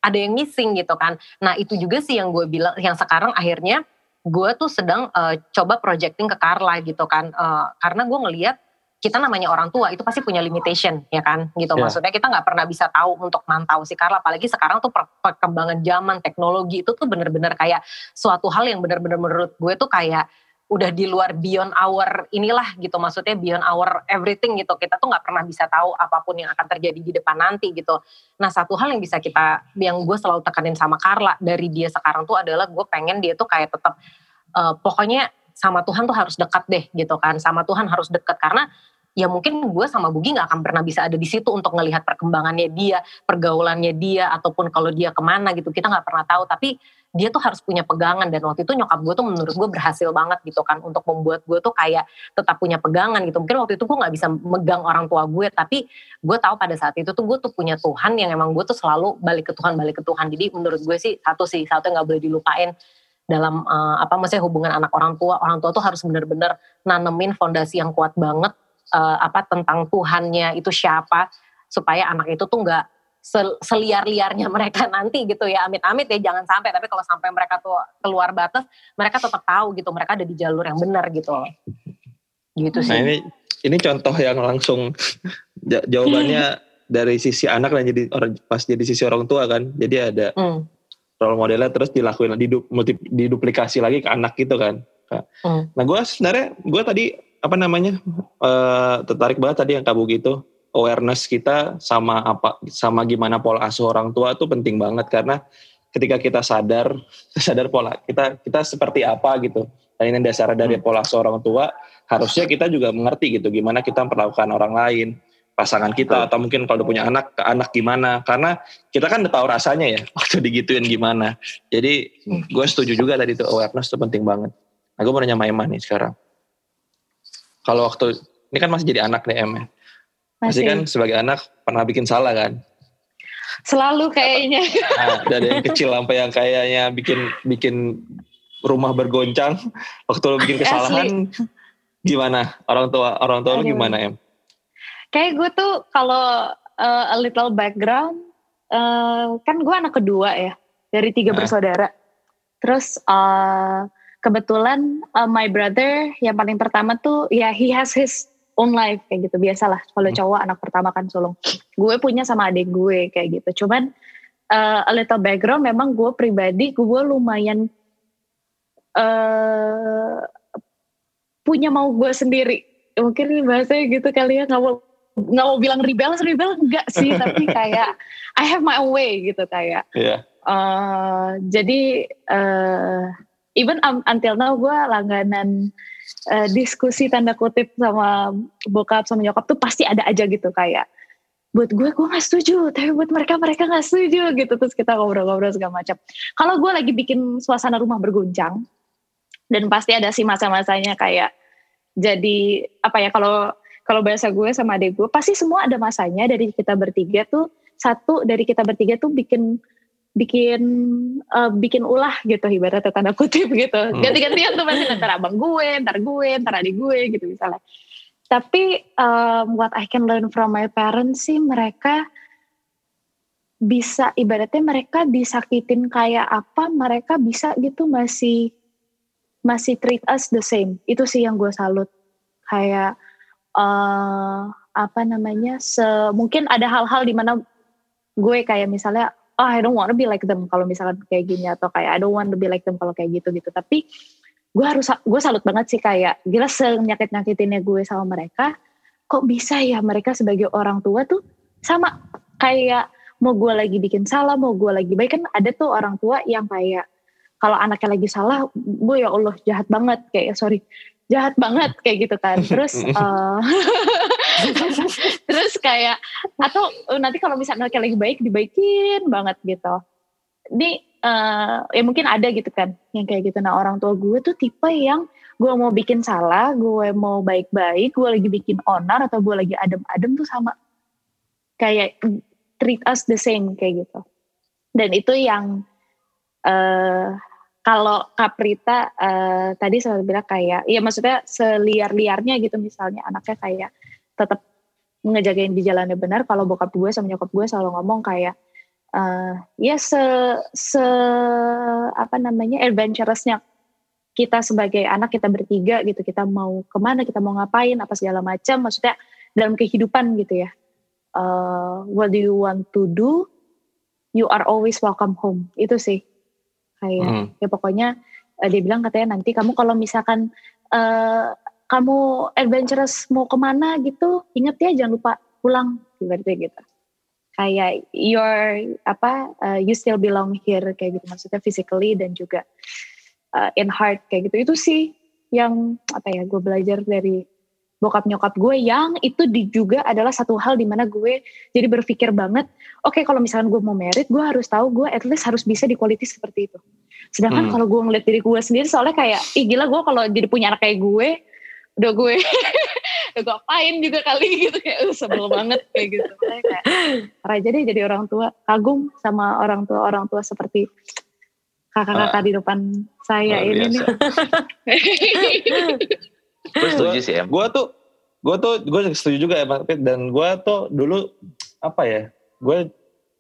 ada yang missing gitu kan. Nah itu juga sih yang gue bilang yang sekarang akhirnya gue tuh sedang uh, coba projecting ke Carla gitu kan. Uh, karena gue ngeliat kita namanya orang tua itu pasti punya limitation ya kan? Gitu yeah. maksudnya kita nggak pernah bisa tahu untuk mantau si Carla apalagi sekarang tuh perkembangan zaman teknologi itu tuh bener-bener kayak suatu hal yang bener-bener menurut gue tuh kayak udah di luar beyond our inilah gitu maksudnya beyond our everything gitu. Kita tuh nggak pernah bisa tahu apa pun yang akan terjadi di depan nanti gitu. Nah satu hal yang bisa kita yang gue selalu tekanin sama Carla dari dia sekarang tuh adalah gue pengen dia tuh kayak tetap uh, pokoknya sama Tuhan tuh harus dekat deh gitu kan sama Tuhan harus dekat. Karena ya mungkin gue sama Bugi nggak akan pernah bisa ada di situ untuk ngelihat perkembangannya dia, pergaulannya dia, ataupun kalau dia ke mana gitu kita nggak pernah tahu. Tapi dia tuh harus punya pegangan dan waktu itu nyokap gue tuh menurut gue berhasil banget gitu kan untuk membuat gue tuh kayak tetap punya pegangan gitu. Mungkin waktu itu gue nggak bisa megang orang tua gue, tapi gue tahu pada saat itu tuh gue tuh punya Tuhan yang emang gue tuh selalu balik ke Tuhan, balik ke Tuhan. Jadi menurut gue sih satu sih satu yang nggak boleh dilupain dalam uh, apa maksudnya hubungan anak orang tua orang tua tuh harus bener-bener nanemin fondasi yang kuat banget uh, apa tentang Tuhannya itu siapa supaya anak itu tuh nggak seliar-liarnya mereka nanti gitu ya. Amit-amit ya jangan sampai. Tapi kalau sampai mereka tuh keluar batas mereka tetap tahu gitu. Mereka ada di jalur yang benar gitu gitu nah, sih. nah ini ini contoh yang langsung jawabannya dari sisi anak dan jadi orang pas jadi sisi orang tua kan. Jadi ada hmm. role modelnya terus dilakuin didu, multi, diduplikasi lagi ke anak gitu kan hmm. nah gue sebenarnya gue tadi apa namanya uh, tertarik banget tadi yang kamu gitu awareness kita sama apa sama gimana pola asuh orang tua itu penting banget. Karena ketika kita sadar sadar pola kita kita seperti apa gitu. Dan ini dasar dari hmm. pola asuh orang tua harusnya kita juga mengerti gitu gimana kita memperlakukan orang lain pasangan kita atau mungkin kalau udah punya anak ke anak gimana. Karena kita kan udah tahu rasanya ya waktu digituin gimana. Jadi hmm. gue setuju juga tadi itu awareness itu penting banget. Nah gue mau nanya Maiman nih sekarang kalau waktu ini kan masih jadi anak nih Em ya. Masih. kan sebagai anak pernah bikin salah kan? Selalu kayaknya. Nah, dari yang kecil sampai yang kayaknya bikin bikin rumah bergoncang waktu lo bikin kesalahan Asli. gimana orang tua orang tua lo gimana em? Kayak gue tuh kalau uh, a little background uh, kan gue anak kedua ya dari tiga nah. bersaudara. Terus uh, kebetulan uh, my brother yang paling pertama tuh ya he has his own life kayak gitu. Biasalah kalau hmm. cowok anak pertama kan sulung gue punya sama adik gue kayak gitu. Cuman uh, a little background memang gue pribadi gue lumayan uh, punya mau gue sendiri. Mungkin bahasanya gitu kali ya. Nggak mau nggak mau bilang rebel rebel enggak sih. Tapi kayak I have my own way gitu kayak. Iya. Uh, jadi uh, even um, until now gue langganan uh, diskusi tanda kutip sama bokap sama nyokap tuh pasti ada aja gitu kayak buat gue gue nggak setuju tapi buat mereka mereka nggak setuju gitu. Terus kita ngobrol-ngobrol segala macam. Kalau gue lagi bikin suasana rumah berguncang dan pasti ada sih masa-masanya kayak jadi apa ya kalau kalau bahasa gue sama adik gue pasti semua ada masanya dari kita bertiga tuh satu dari kita bertiga tuh bikin bikin uh, bikin ulah gitu ibaratnya tanda kutip gitu. Hmm. ganti-gantian tuh pasti ntar abang gue ntar gue ntar adik gue gitu misalnya. Tapi um, what I can learn from my parents sih mereka bisa ibaratnya mereka disakitin kayak apa mereka bisa gitu masih masih treat us the same. Itu sih yang gue salut. Kayak uh, apa namanya se mungkin ada hal-hal di mana gue kayak misalnya oh I don't want to be like them kalau misalkan kayak gini atau kayak I don't want to be like them kalau kayak gitu gitu. Tapi gue harus gue salut banget sih kayak gila senyakit nyakitinnya gue sama mereka kok bisa ya mereka sebagai orang tua tuh sama kayak mau gue lagi bikin salah mau gue lagi baik. Kan ada tuh orang tua yang kayak kalau anaknya lagi salah gue ya Allah jahat banget kayak sorry jahat banget kayak gitu kan. Terus uh, terus kayak atau uh, nanti kalau misalnya anaknya lagi baik dibaikin banget gitu. Ini uh, ya mungkin ada gitu kan yang kayak gitu. Nah orang tua gue tuh tipe yang gue mau bikin salah gue mau baik-baik gue lagi bikin onar atau gue lagi adem-adem tuh sama. Kayak treat us the same kayak gitu. Dan itu yang uh, kalau Kaprita uh, tadi saya bilang kayak ya maksudnya seliar-liarnya gitu misalnya anaknya kayak tetap ngejagain di jalannya benar kalau bokap gue sama nyokap gue selalu ngomong kayak uh, ya se se apa namanya adventurousnya kita sebagai anak kita bertiga gitu kita mau ke mana kita mau ngapain apa segala macam maksudnya dalam kehidupan gitu ya. Uh, what do you want to do? You are always welcome home. Itu sih. Kayak Hmm. ya pokoknya uh, dia bilang katanya nanti kamu kalau misalkan uh, kamu adventurous mau ke mana gitu inget ya jangan lupa pulang ibaratnya gitu. Kayak your apa uh, you still belong here kayak gitu. Maksudnya physically dan juga uh, in heart kayak gitu. Itu sih yang apa ya gue belajar dari bokap nyokap gue yang itu di, juga adalah satu hal di mana gue jadi berpikir banget oke kalau misalkan gue mau merit gue harus tahu gue at least harus bisa di quality seperti itu. Sedangkan Hmm. kalau gue ngeliat diri gue sendiri soalnya kayak ih gila gue kalau jadi punya anak kayak gue udah gue udah gue apain juga kali gitu kayak uh, sebel banget kayak gitu. Makanya kayak raja deh jadi orang tua. Kagum sama orang tua orang tua seperti kakak-kakak di depan saya ini nih. Gue setuju sih em. gue tuh gue tuh gue setuju juga ya dan gue tuh dulu apa ya gue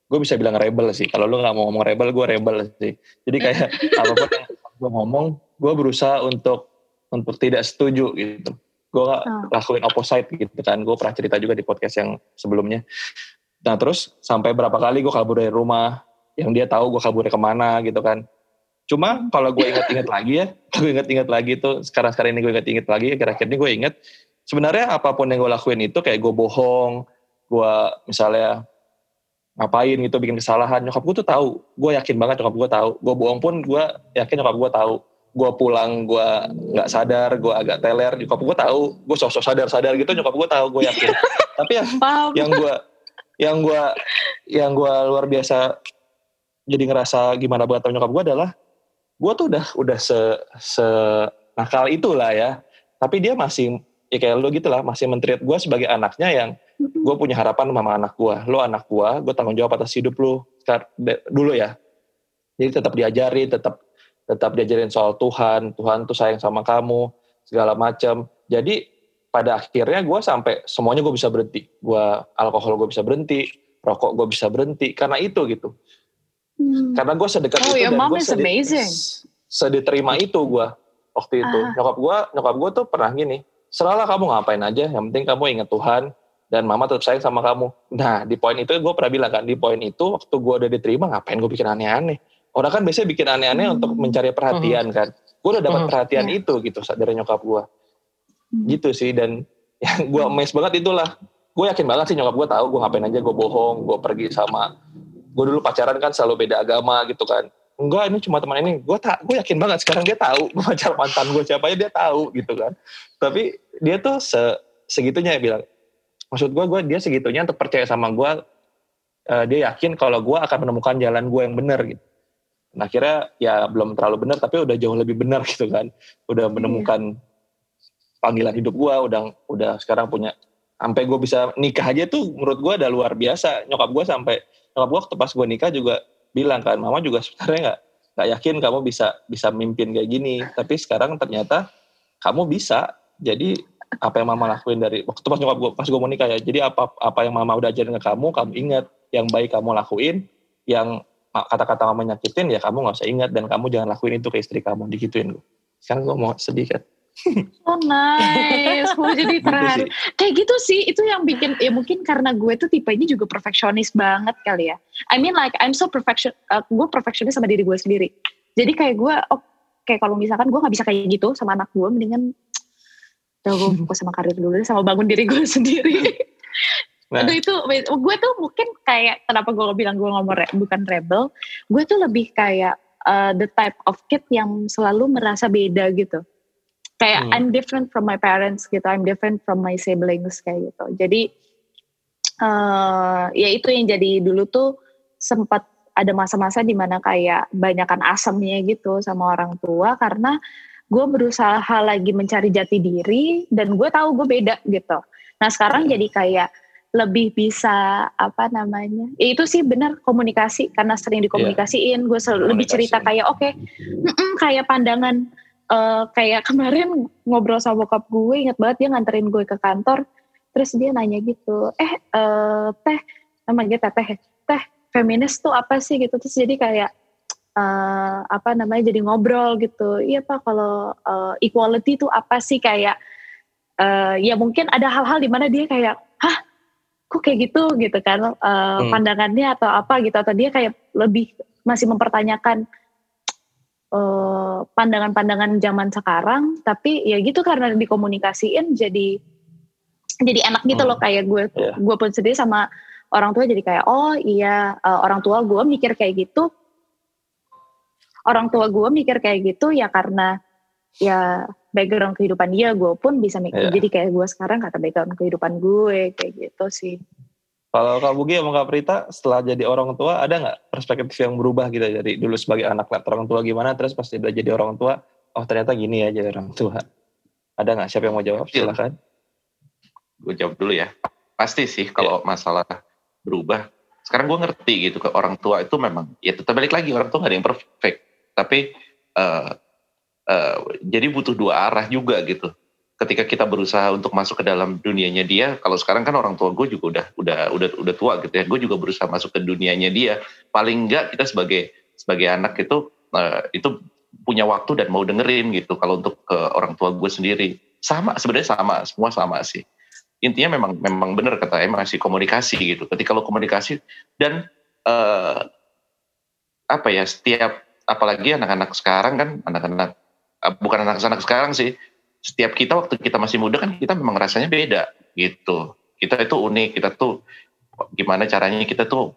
gue bisa bilang rebel sih. Kalau lu nggak mau ngomong rebel gue rebel sih. Jadi kayak apa pun yang gue ngomong gue berusaha untuk untuk tidak setuju gitu. Gue nggak Hmm. lakuin opposite gitu kan. Gue pernah cerita juga di podcast yang sebelumnya. Nah terus sampai berapa kali gue kabur dari rumah yang dia tahu gue kabur ke mana gitu kan. Cuma kalau gue inget-inget lagi ya gue inget-inget lagi tuh sekarang-sekarang ini gue inget-inget lagi akhir-akhir ini gue inget sebenarnya apa pun yang gue lakuin itu kayak gue bohong gue misalnya ngapain gitu bikin kesalahan. Nyokap gue tuh tahu. Gue yakin banget nyokap gue tahu. Gue bohong pun gue yakin nyokap gue tahu gue pulang gue nggak sadar gue agak teler nyokap gue tahu. Gue sosok sadar sadar gitu nyokap gue tahu gue yakin. Tapi yang yang gue yang gue yang gue luar biasa jadi ngerasa gimana banget nyokap gue adalah gue tuh udah udah se se nakal itulah ya. Tapi dia masih ya kayak lo gitu lah masih mentreat gue sebagai anaknya yang gue punya harapan sama anak gue lo anak gue gue tanggung jawab atas hidup lo dulu ya. Jadi tetap diajari tetap tetap diajarin soal Tuhan Tuhan tuh sayang sama kamu segala macam jadi pada akhirnya gue sampai semuanya gue bisa berhenti gue alkohol gue bisa berhenti rokok gue bisa berhenti karena itu gitu Hmm. karena gue sedekat Oh, itu dan mom gue is amazing. sediterima itu gue waktu itu Ah. nyokap gue nyokap gue tuh pernah gini selalah kamu ngapain aja yang penting kamu ingat Tuhan dan mama tetap sayang sama kamu nah di poin itu gue pernah bilang kan di poin itu waktu gue udah diterima ngapain gue bikin aneh-aneh orang kan biasanya bikin aneh-aneh Hmm. untuk mencari perhatian kan. Gue udah dapat Hmm. perhatian itu gitu dari nyokap gue Hmm. gitu sih dan yang gue Hmm. amazed banget itulah. Gue yakin banget sih nyokap gue tahu gue ngapain aja gue bohong gue pergi sama gue dulu pacaran kan selalu beda agama gitu kan. Enggak ini cuma teman ini. Gue tak gue yakin banget sekarang dia tahu gue pacar mantan gue siapa aja dia tahu gitu kan. Tapi dia tuh se segitunya ya bilang. Maksud gue gue dia segitunya untuk percaya sama gue uh, dia yakin kalau gue akan menemukan jalan gue yang benar gitu nah akhirnya ya belum terlalu benar tapi udah jauh lebih benar gitu kan. Udah menemukan panggilan hidup gue udah udah sekarang punya sampai gue bisa nikah aja tuh menurut gue udah luar biasa. Nyokap gue sampai nyokap gue waktu pas gue nikah juga bilang kan mama juga sebenarnya nggak nggak yakin kamu bisa bisa mimpin kayak gini. Tapi sekarang ternyata kamu bisa. Jadi apa yang mama lakuin dari waktu pas nyokap gue pas gue mau nikah ya. Jadi apa apa yang mama udah ajarin ke kamu kamu ingat. Yang baik kamu lakuin yang kata-kata mama nyakitin ya kamu nggak usah ingat dan kamu jangan lakuin itu ke istri kamu digituin gue sekarang gue mau sedih kan Oh nice, gue jadi gitu terharu. Kayak gitu sih, itu yang bikin ya mungkin karena gue tuh tipenya juga perfeksionis banget kali ya. I mean like I'm so perfection, uh, gue perfeksionis sama diri gue sendiri. Jadi kayak gue, oh kayak kalau misalkan gue nggak bisa kayak gitu sama anak gue, mendingan udah gue fokus sama karir dulu sama bangun diri gue sendiri. Nah. Aduh itu, gue tuh mungkin kayak kenapa gue bilang gue ngomong re, bukan rebel, gue tuh lebih kayak uh, the type of kid yang selalu merasa beda gitu kayak hmm. I'm different from my parents gitu I'm different from my siblings kayak gitu jadi uh, ya itu yang jadi dulu tuh sempat ada masa-masa di mana kayak banyakkan asamnya gitu sama orang tua karena gue berusaha lagi mencari jati diri dan gue tahu gue beda gitu nah sekarang hmm. jadi kayak lebih bisa apa namanya ya itu sih benar komunikasi karena sering dikomunikasiin yeah. gue selalu lebih cerita kayak oke okay, kayak pandangan uh, kayak kemarin ngobrol sama bokap gue inget banget dia nganterin gue ke kantor terus dia nanya gitu eh uh, teh namanya teh teh feminis tuh apa sih? Gitu terus jadi kayak uh, apa namanya jadi ngobrol gitu iya pak kalau uh, equality tuh apa sih? Kayak uh, ya mungkin ada hal-hal di mana dia kayak hah kok kayak gitu gitu kan uh, hmm. pandangannya atau apa gitu atau dia kayak lebih masih mempertanyakan Eh, pandangan-pandangan zaman sekarang tapi ya gitu karena dikomunikasiin jadi jadi enak gitu hmm. loh kayak gue yeah. gue pun sendiri sama orang tua jadi kayak oh iya uh, orang tua gue mikir kayak gitu orang tua gue mikir kayak gitu ya karena ya background kehidupan dia gue pun bisa mikir yeah. jadi kayak gue sekarang kata background kehidupan gue kayak gitu sih kalau Kak Bugi sama Kak Prita setelah jadi orang tua ada nggak perspektif yang berubah gitu dari dulu sebagai anak lihat orang tua gimana terus pasti udah jadi orang tua oh ternyata gini ya jadi orang tua. Ada nggak siapa yang mau jawab? Iya. Silakan. Gue jawab dulu ya. Pasti sih kalau yeah. masalah berubah. Sekarang gue ngerti gitu ke orang tua itu memang ya tetap balik lagi orang tua gak ada yang perfect. Tapi uh, uh, jadi butuh dua arah juga gitu. Ketika kita berusaha untuk masuk ke dalam dunianya dia kalau sekarang kan orang tua gue juga udah udah udah udah tua gitu ya. Gue juga berusaha masuk ke dunianya dia. Paling enggak kita sebagai sebagai anak itu uh, itu punya waktu dan mau dengerin gitu kalau untuk ke orang tua gue sendiri. Sama sebenarnya sama semua sama sih. Intinya memang memang benar kata emang masih komunikasi gitu. Ketika lo komunikasi dan uh, apa ya setiap apalagi anak-anak sekarang kan anak-anak bukan anak-anak sekarang sih setiap kita waktu kita masih muda kan kita memang rasanya beda gitu. Kita itu unik, kita tuh gimana caranya kita tuh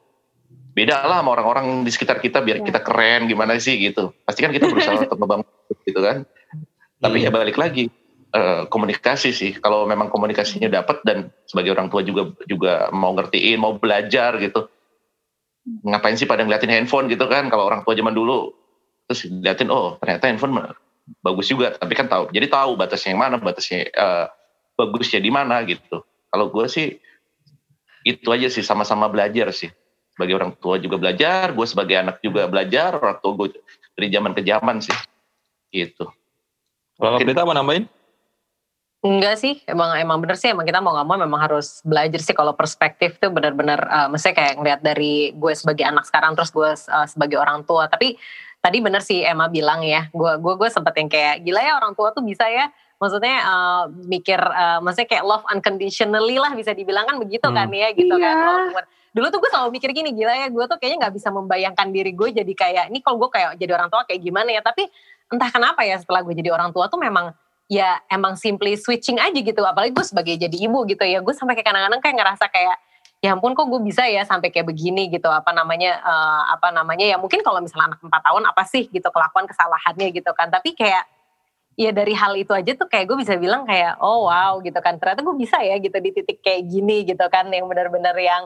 beda lah sama orang-orang di sekitar kita biar kita keren gimana sih gitu. Pasti kan kita berusaha untuk ngebangun gitu kan. Tapi ya balik lagi uh, komunikasi sih. Kalau memang komunikasinya dapat dan sebagai orang tua juga juga mau ngertiin, mau belajar gitu. Ngapain sih pada ngeliatin handphone gitu kan? Kalau orang tua zaman dulu terus liatin oh ternyata handphone bagus juga tapi kan tahu jadi tahu batasnya yang mana batasnya uh, bagusnya di mana gitu. Kalau gue sih itu aja sih sama-sama belajar sih. Sebagai orang tua juga belajar gue sebagai anak juga belajar orang tua gue dari zaman ke zaman sih. Gitu. Kalau kita mau nambahin? Enggak sih, emang emang bener sih, emang kita mau nggak mau memang harus belajar sih. Kalau perspektif tuh benar-benar, uh, maksudnya kayak ngeliat dari gue sebagai anak sekarang terus gue uh, sebagai orang tua. Tapi tadi bener sih Emma bilang ya, gue gue gue sempet yang kayak gila ya orang tua tuh bisa ya, maksudnya uh, mikir, uh, maksudnya kayak love unconditionally lah bisa dibilang kan begitu kan hmm. kan ya gitu kan. iya. kan. Dulu tuh gue selalu mikir gini, gila ya gue tuh kayaknya nggak bisa membayangkan diri gue jadi kayak, ini kalau gue kayak jadi orang tua kayak gimana ya. Tapi entah kenapa ya setelah gue jadi orang tua tuh memang ya emang simply switching aja gitu apalagi gue sebagai jadi ibu gitu ya gue sampai kayak kadang-kadang kayak ngerasa kayak ya ampun kok gue bisa ya sampai kayak begini? Gitu. Apa namanya uh, apa namanya ya mungkin kalau misalnya anak empat tahun apa sih gitu kelakuan kesalahannya gitu kan. Tapi kayak ya dari hal itu aja tuh kayak gue bisa bilang kayak oh wow gitu kan. Ternyata gue bisa ya gitu di titik kayak gini gitu kan yang benar-benar yang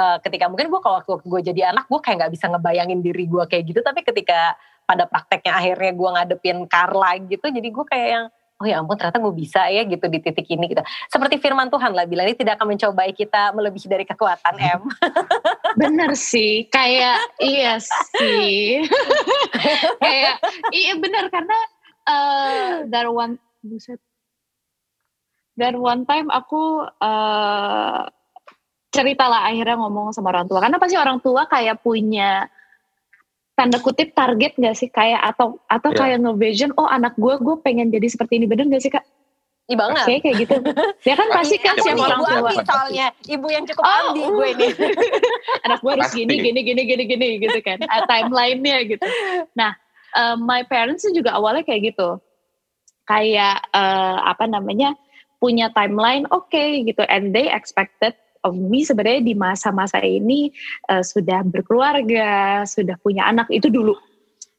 uh, ketika mungkin gue kalau waktu gue jadi anak gue kayak nggak bisa ngebayangin diri gue kayak gitu. Tapi ketika pada prakteknya akhirnya gue ngadepin Carla gitu jadi gue kayak yang oh ya ampun ternyata gue bisa ya gitu di titik ini gitu. Seperti firman Tuhan lah bilang ini tidak akan mencobai kita melebihi dari kekuatan M. bener sih, kayak iya sih. kayak iya bener karena uh, that one buset. One time aku uh, cerita lah akhirnya ngomong sama orang tua karena pasti orang tua kayak punya tanda kutip target gak sih kayak atau atau yeah. kayak ngevision oh anak gue gue pengen jadi seperti ini bener gak sih kak? Iya banget. Kayak kayak gitu. Ya kan pasti kan siapa orang tua. Ibu soalnya ibu yang cukup oh, ambi gue ini. anak gue harus gini gini gini gini gini gitu kan. Uh, timelinenya gitu. Nah, uh, my parents juga awalnya kayak gitu. Kayak uh, apa namanya punya timeline oke okay, gitu and they expected me sebenarnya di masa-masa ini uh, sudah berkeluarga, sudah punya anak itu dulu.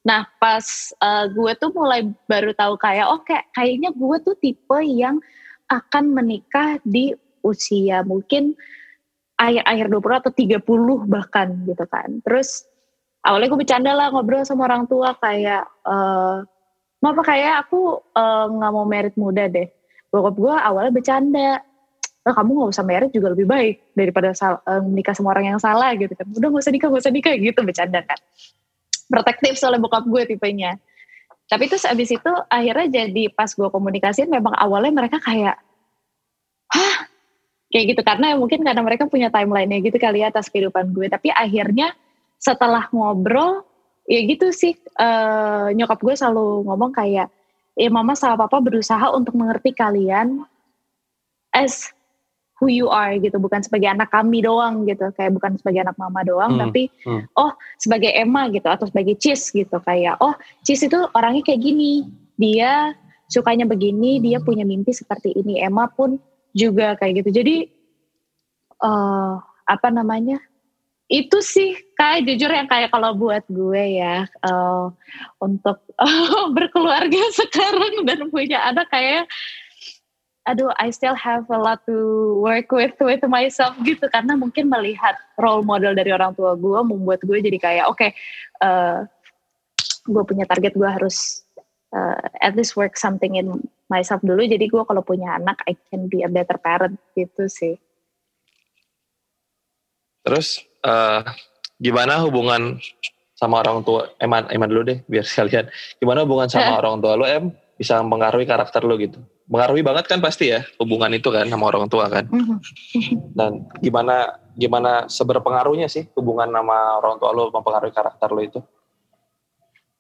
Nah pas uh, gue tuh mulai baru tahu kayak oke oh, kayaknya gue tuh tipe yang akan menikah di usia mungkin akhir-akhir 20 atau 30 bahkan gitu kan. Terus awalnya gue bercanda lah ngobrol sama orang tua kayak uh, apa kayak aku nggak uh, mau merit muda deh. Bokap gue awalnya bercanda oh, kamu nggak usah merit juga lebih baik daripada sal, uh, menikah sama orang yang salah gitu kan. Udah nggak usah nikah nggak usah nikah gitu bercanda kan. Protektif soalnya bokap gue tipenya. Tapi terus abis itu akhirnya jadi pas gue komunikasiin memang awalnya mereka kayak hah? Kayak gitu karena mungkin karena mereka punya timeline-nya gitu kali ya atas kehidupan gue. Tapi akhirnya setelah ngobrol ya gitu sih uh, nyokap gue selalu ngomong kayak ya mama sama papa berusaha untuk mengerti kalian as who you are gitu. Bukan sebagai anak kami doang gitu. Kayak bukan sebagai anak mama doang hmm, tapi hmm. oh sebagai Emma gitu atau sebagai Cheese gitu. Kayak oh Cheese itu orangnya kayak gini. Dia sukanya begini dia punya mimpi seperti ini. Emma pun juga kayak gitu. Jadi uh, apa namanya? Itu sih kayak jujur yang kayak kalau buat gue ya uh, untuk uh, berkeluarga sekarang dan punya anak kayak aduh I still have a lot to work with with myself gitu. Karena mungkin melihat role model dari orang tua gue membuat gue jadi kayak oke okay, uh, gue punya target gue harus uh, at least work something in myself dulu. Jadi gue kalau punya anak I can be a better parent gitu sih. Terus uh, gimana hubungan sama orang tua? Eman Eman dulu deh biar sekalian gimana hubungan sama orang tua lo Em bisa mempengaruhi karakter lo gitu mengaruhi banget kan pasti ya hubungan itu kan sama orang tua kan. Mhm. Dan gimana gimana seberpengaruhnya sih hubungan sama orang tua lo mempengaruhi karakter lo itu?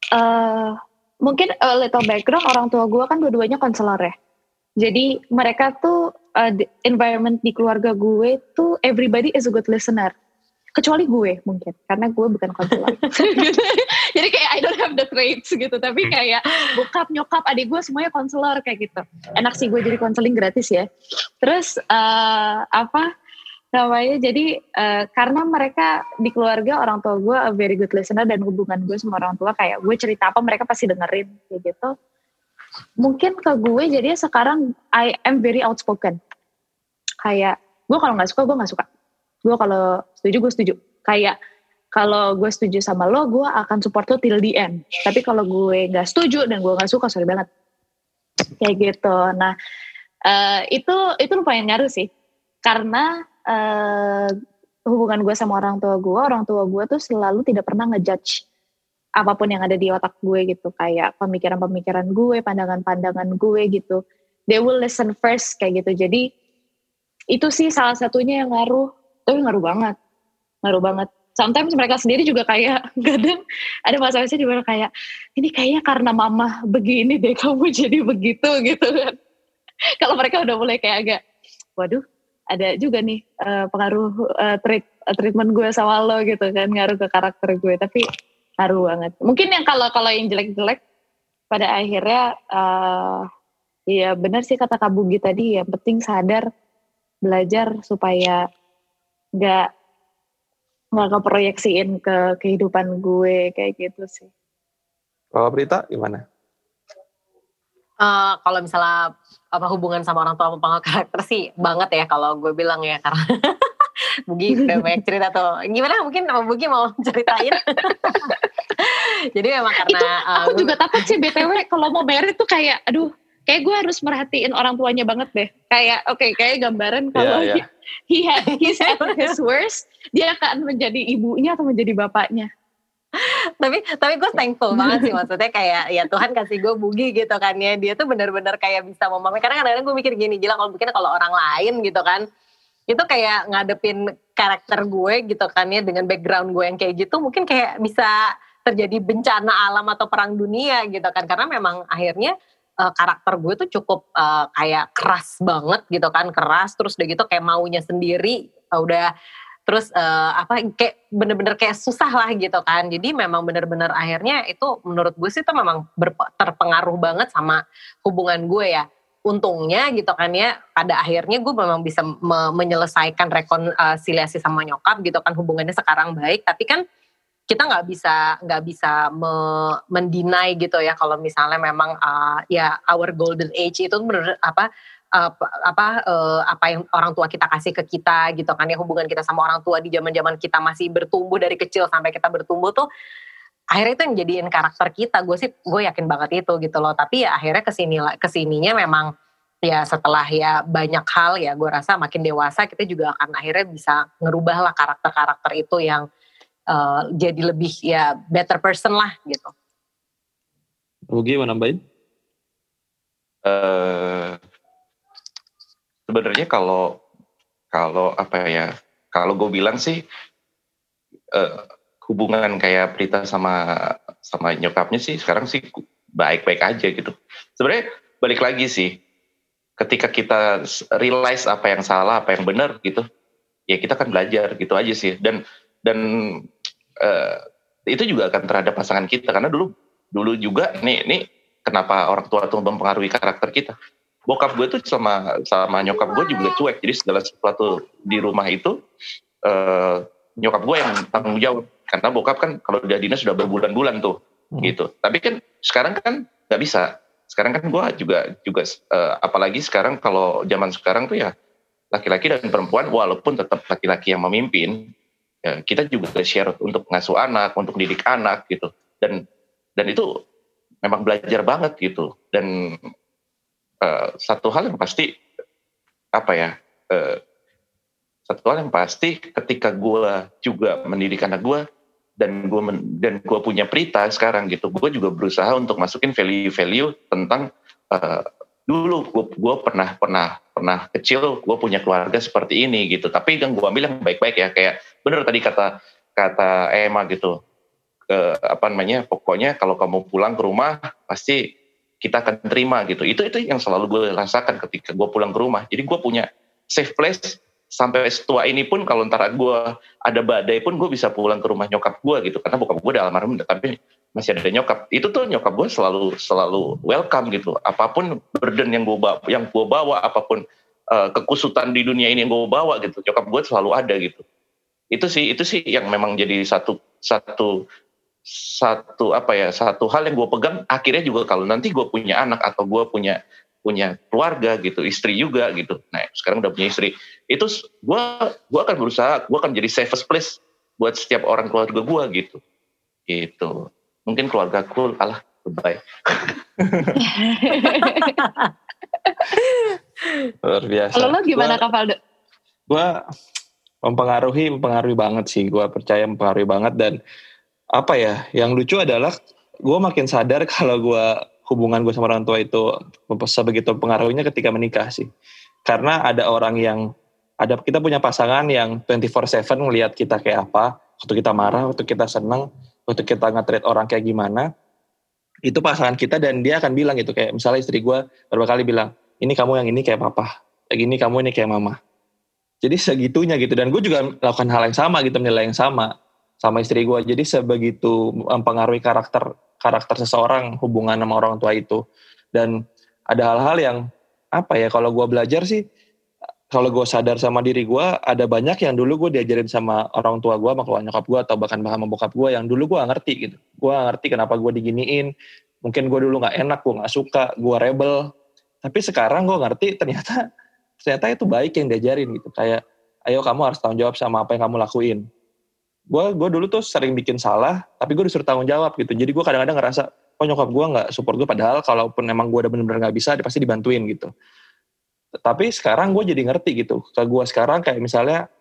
Uh, mungkin a little background orang tua gue kan dua-duanya konselor ya. Jadi mereka tuh uh, environment di keluarga gue tuh everybody is a good listener kecuali gue mungkin karena gue bukan konselor jadi kayak I don't have the traits gitu. Tapi kayak bokap nyokap adik gue semuanya konselor kayak gitu. Enak sih gue jadi konseling gratis ya. Terus uh, apa namanya jadi uh, karena mereka di keluarga orang tua gue a very good listener dan hubungan gue sama orang tua kayak gue cerita apa mereka pasti dengerin kayak gitu. Mungkin ke gue jadi sekarang I am very outspoken. Kayak gue kalau nggak suka gue nggak suka. Gue kalau setuju gue setuju. Kayak kalau gue setuju sama lo gue akan support lo till the end. Tapi kalau gue nggak setuju dan gue nggak suka sorry banget. Kayak gitu. Nah uh, itu itu lumayan ngaruh sih. Karena uh, hubungan gue sama orang tua gue orang tua gue tuh selalu tidak pernah ngejudge apa pun yang ada di otak gue gitu. Kayak pemikiran-pemikiran gue pandangan-pandangan gue gitu. They will listen first kayak gitu. Jadi itu sih salah satunya yang ngaruh. Tapi ngaruh banget. Ngaruh banget sometimes mereka sendiri juga kayak kadang ada masa-masa juga kayak ini kayaknya karena mama begini deh kamu jadi begitu gitu kan. Kalau mereka udah mulai kayak agak waduh ada juga nih uh, pengaruh uh, treat, uh, treatment gue sama lo gitu kan ngaruh ke karakter gue. Tapi ngaruh banget. Mungkin yang kalau kalau yang jelek-jelek pada akhirnya uh, Iya benar sih kata Kak Bugi tadi yang penting sadar belajar supaya nggak nggak keproyeksiin ke kehidupan gue kayak gitu sih. Kalau Prita gimana? Uh, kalau misalnya apa hubungan sama orang tua mempengaruhi karakter sih banget ya kalau gue bilang ya karena Bugi udah banyak cerita tuh. Gimana mungkin sama Bugi mau ceritain? Jadi memang karena itu, aku uh, juga takut sih btw kalau mau merit tuh kayak aduh kayak gue harus merhatiin orang tuanya banget deh. Kayak oke okay, kayak gambaran kalau yeah, yeah. He, had his at his worst dia akan menjadi ibunya atau menjadi bapaknya. Tapi tapi gue thankful banget sih maksudnya kayak ya Tuhan kasih gue bugi gitu kan ya. Dia tuh benar-benar kayak bisa memahami karena kadang-kadang gue mikir gini gila kalau mungkin kalau orang lain gitu kan itu kayak ngadepin karakter gue gitu kan ya dengan background gue yang kayak gitu mungkin kayak bisa terjadi bencana alam atau perang dunia gitu kan. Karena memang akhirnya uh, karakter gue tuh cukup uh, kayak keras banget gitu kan keras terus udah gitu kayak maunya sendiri uh, udah terus uh, apa kayak bener-bener kayak susah lah gitu kan. Jadi memang bener-bener akhirnya itu menurut gue sih itu memang terpengaruh banget sama hubungan gue ya. Untungnya gitu kan ya pada akhirnya gue memang bisa me menyelesaikan rekonsiliasi sama nyokap gitu kan hubungannya sekarang baik. Tapi kan kita nggak bisa nggak bisa me, mendinai gitu ya kalau misalnya memang uh, ya our golden age itu bener apa apa apa uh, apa yang orang tua kita kasih ke kita gitu kan ya hubungan kita sama orang tua di zaman-zaman kita masih bertumbuh dari kecil sampai kita bertumbuh tuh akhirnya itu yang jadiin karakter kita. Gue sih gue yakin banget itu gitu loh. Tapi ya akhirnya ke sini ke sininya memang ya setelah ya banyak hal ya gue rasa makin dewasa kita juga akan akhirnya bisa ngerubah lah karakter-karakter itu yang uh, jadi lebih ya better person lah gitu. Rugi mau nambahin? Uh, sebenarnya kalau kalau apa ya kalau gue bilang sih uh, hubungan kayak Prita sama sama nyokapnya sih sekarang sih baik-baik aja gitu sebenarnya balik lagi sih ketika kita realize apa yang salah apa yang benar gitu ya kita kan belajar gitu aja sih dan dan uh, itu juga akan terhadap pasangan kita. Karena dulu dulu juga nih nih kenapa orang tua tuh mempengaruhi karakter kita? Bokap gue tuh sama sama nyokap gue juga cuek. Jadi segala sesuatu di rumah itu uh, nyokap gue yang tanggung jawab. Karena bokap kan kalau udah dinas sudah berbulan-bulan tuh hmm. gitu. Tapi kan sekarang kan nggak bisa. Sekarang kan gue juga juga uh, apalagi sekarang kalau zaman sekarang tuh ya laki-laki dan perempuan walaupun tetap laki-laki yang memimpin ya kita juga share untuk ngasuh anak untuk didik anak gitu. Dan dan itu memang belajar banget gitu. Dan uh, satu hal yang pasti apa ya uh, satu hal yang pasti ketika gue juga mendidik anak gue dan gue dan gue punya perita sekarang gitu gue juga berusaha untuk masukin value-value tentang uh, dulu gue gue pernah pernah pernah kecil gue punya keluarga seperti ini gitu tapi yang gue ambil yang baik-baik ya kayak bener tadi kata kata Emma gitu ke apa namanya pokoknya kalau kamu pulang ke rumah pasti kita akan terima gitu. Itu itu yang selalu gue rasakan ketika gue pulang ke rumah. Jadi gue punya safe place sampai setua ini pun kalau ntar gue ada badai pun gue bisa pulang ke rumah nyokap gue gitu karena bokap gue udah almarhum tapi masih ada nyokap. Itu tuh nyokap gue selalu selalu welcome gitu. Apa pun burden yang gue bawa yang gue bawa apa pun uh, kekusutan di dunia ini yang gue bawa gitu nyokap gue selalu ada gitu. Itu sih itu sih yang memang jadi satu satu satu apa ya satu hal yang gue pegang. Akhirnya juga kalau nanti gue punya anak atau gue punya punya keluarga gitu istri juga gitu. Nah sekarang udah punya istri. Itu gue gue akan berusaha gue akan jadi safest place buat setiap orang keluarga gue gitu. Gitu mungkin keluarga cool kalah bye luar biasa. Kalau lo gimana Faldo? gue mempengaruhi mempengaruhi banget sih. Gue percaya mempengaruhi banget. Dan apa ya yang lucu adalah gue makin sadar kalau gue hubungan gue sama orang tua itu sebegitu pengaruhnya ketika menikah sih. Karena ada orang yang ada kita punya pasangan yang 24/7 melihat kita kayak apa. Waktu kita marah waktu kita senang waktu kita nge orang kayak gimana itu pasangan kita dan dia akan bilang gitu kayak misalnya istri gue beberapa kali bilang ini kamu yang ini kayak papa kayak gini kamu ini kayak mama jadi segitunya gitu dan gue juga melakukan hal yang sama gitu menilai yang sama sama istri gue. Jadi sebegitu mempengaruhi karakter karakter seseorang hubungan sama orang tua itu. Dan ada hal-hal yang apa ya kalau gue belajar sih kalau gue sadar sama diri gue ada banyak yang dulu gue diajarin sama orang tua gue sama keluarga nyokap gue atau bahkan bahkan bokap gue yang dulu gue gak ngerti gitu. Gue gak ngerti kenapa gue diginiin. Mungkin gue dulu nggak enak gue nggak suka gue rebel. Tapi sekarang gue ngerti ternyata ternyata itu baik yang diajarin gitu. Kayak ayo kamu harus tanggung jawab sama apa yang kamu lakuin. Gue gue dulu tuh sering bikin salah tapi gue disuruh tanggung jawab gitu. Jadi gue kadang-kadang ngerasa oh nyokap gue nggak support gue padahal kalaupun emang gue udah bener-bener nggak bisa dia pasti dibantuin gitu tapi sekarang gue jadi ngerti gitu ke gue sekarang kayak misalnya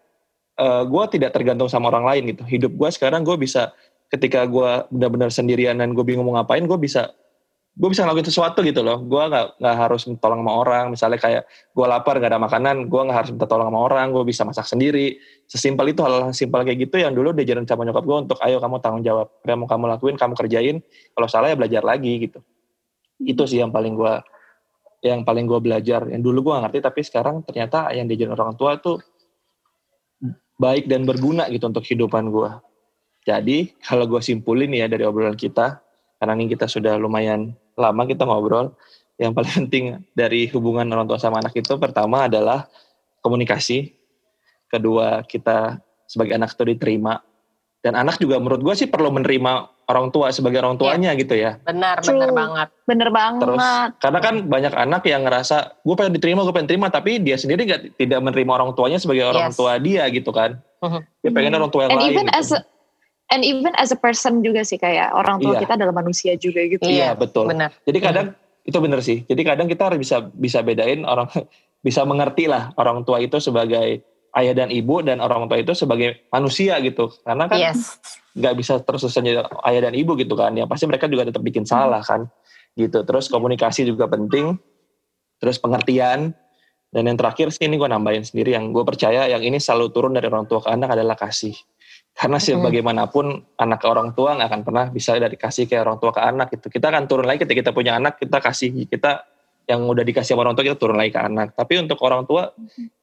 uh, gue tidak tergantung sama orang lain gitu. Hidup gue sekarang gue bisa ketika gue benar-benar sendirian dan gue bingung mau ngapain gue bisa gue bisa ngelakuin sesuatu gitu loh. Gue nggak nggak harus minta tolong sama orang. Misalnya kayak gue lapar gak ada makanan gue nggak harus minta tolong sama orang. Gue bisa masak sendiri. Sesimpel itu hal-hal simpel kayak gitu yang dulu diajarin sama nyokap gue untuk ayo kamu tanggung jawab mau kamu lakuin kamu kerjain. Kalau salah ya belajar lagi gitu. Itu sih yang paling gue yang paling gue belajar yang dulu gue ngerti tapi sekarang ternyata yang diajarin orang tua tuh baik dan berguna gitu untuk kehidupan gue jadi kalau gue simpulin ya dari obrolan kita karena ini kita sudah lumayan lama kita ngobrol. Yang paling penting dari hubungan orang tua sama anak itu pertama adalah komunikasi. Kedua kita sebagai anak itu diterima. Dan anak juga menurut gue sih perlu menerima orang tua sebagai orang tuanya yeah. gitu ya. Benar, True. benar banget. Benar banget. Terus karena kan banyak anak yang ngerasa gue pengen diterima, gue pengen terima, tapi dia sendiri gak, tidak menerima orang tuanya sebagai orang yes. tua dia gitu kan. Uh-huh. Dia pengen orang tua yang And lain. Even gitu. as a, and even as a person juga sih kayak orang tua iya. kita adalah manusia juga gitu. Iya, betul. Benar. Jadi kadang hmm. itu benar sih. Jadi kadang kita harus bisa bisa bedain orang bisa mengerti lah orang tua itu sebagai ayah dan ibu dan orang tua itu sebagai manusia gitu. Karena kan nggak yes. bisa terus terusan ayah dan ibu gitu kan. Ya pasti mereka juga tetap bikin salah kan. Gitu. Terus komunikasi juga penting. Terus pengertian. Dan yang terakhir sih ini gue nambahin sendiri yang gue percaya yang ini selalu turun dari orang tua ke anak adalah kasih. Karena sih hmm. bagaimanapun anak ke orang tua nggak akan pernah bisa dari kasih kayak orang tua ke anak gitu. Kita akan turun lagi ketika kita punya anak, kita kasih kita yang udah dikasih sama orang tua kita turun lagi ke anak. Tapi untuk orang tua,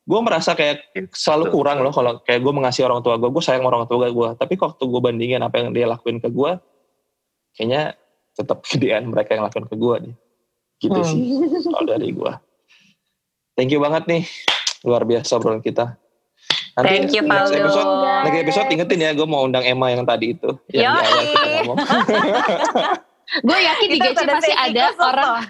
gue merasa kayak selalu kurang loh kalau kayak gue mengasihi orang tua gue, gue sayang orang tua gue. Tapi waktu gue bandingin apa yang dia lakuin ke gue, kayaknya tetap gedean mereka yang lakuin ke gue nih. Gitu hmm. sih kalau dari gue. Thank you banget nih, luar biasa obrolan kita. Nanti Thank you, Next episode, next episode ingetin ya, gue mau undang Emma yang tadi itu. Yang di awal kita ngomong. gue yakin di GC masih ada orang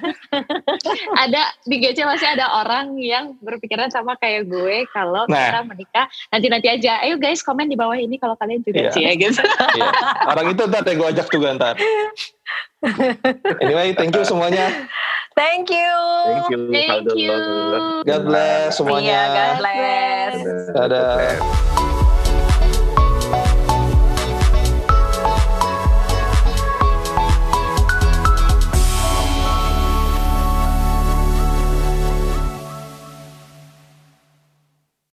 ada di GC masih ada orang yang berpikiran sama kayak gue kalau nah. kita menikah nanti nanti aja ayo guys komen di bawah ini kalau kalian juga yeah. sih ya gitu yeah. orang itu ntar gue ajak juga ntar anyway thank you semuanya Thank you. Thank you. Thank you. God bless semuanya. Iya, God bless. Dadah.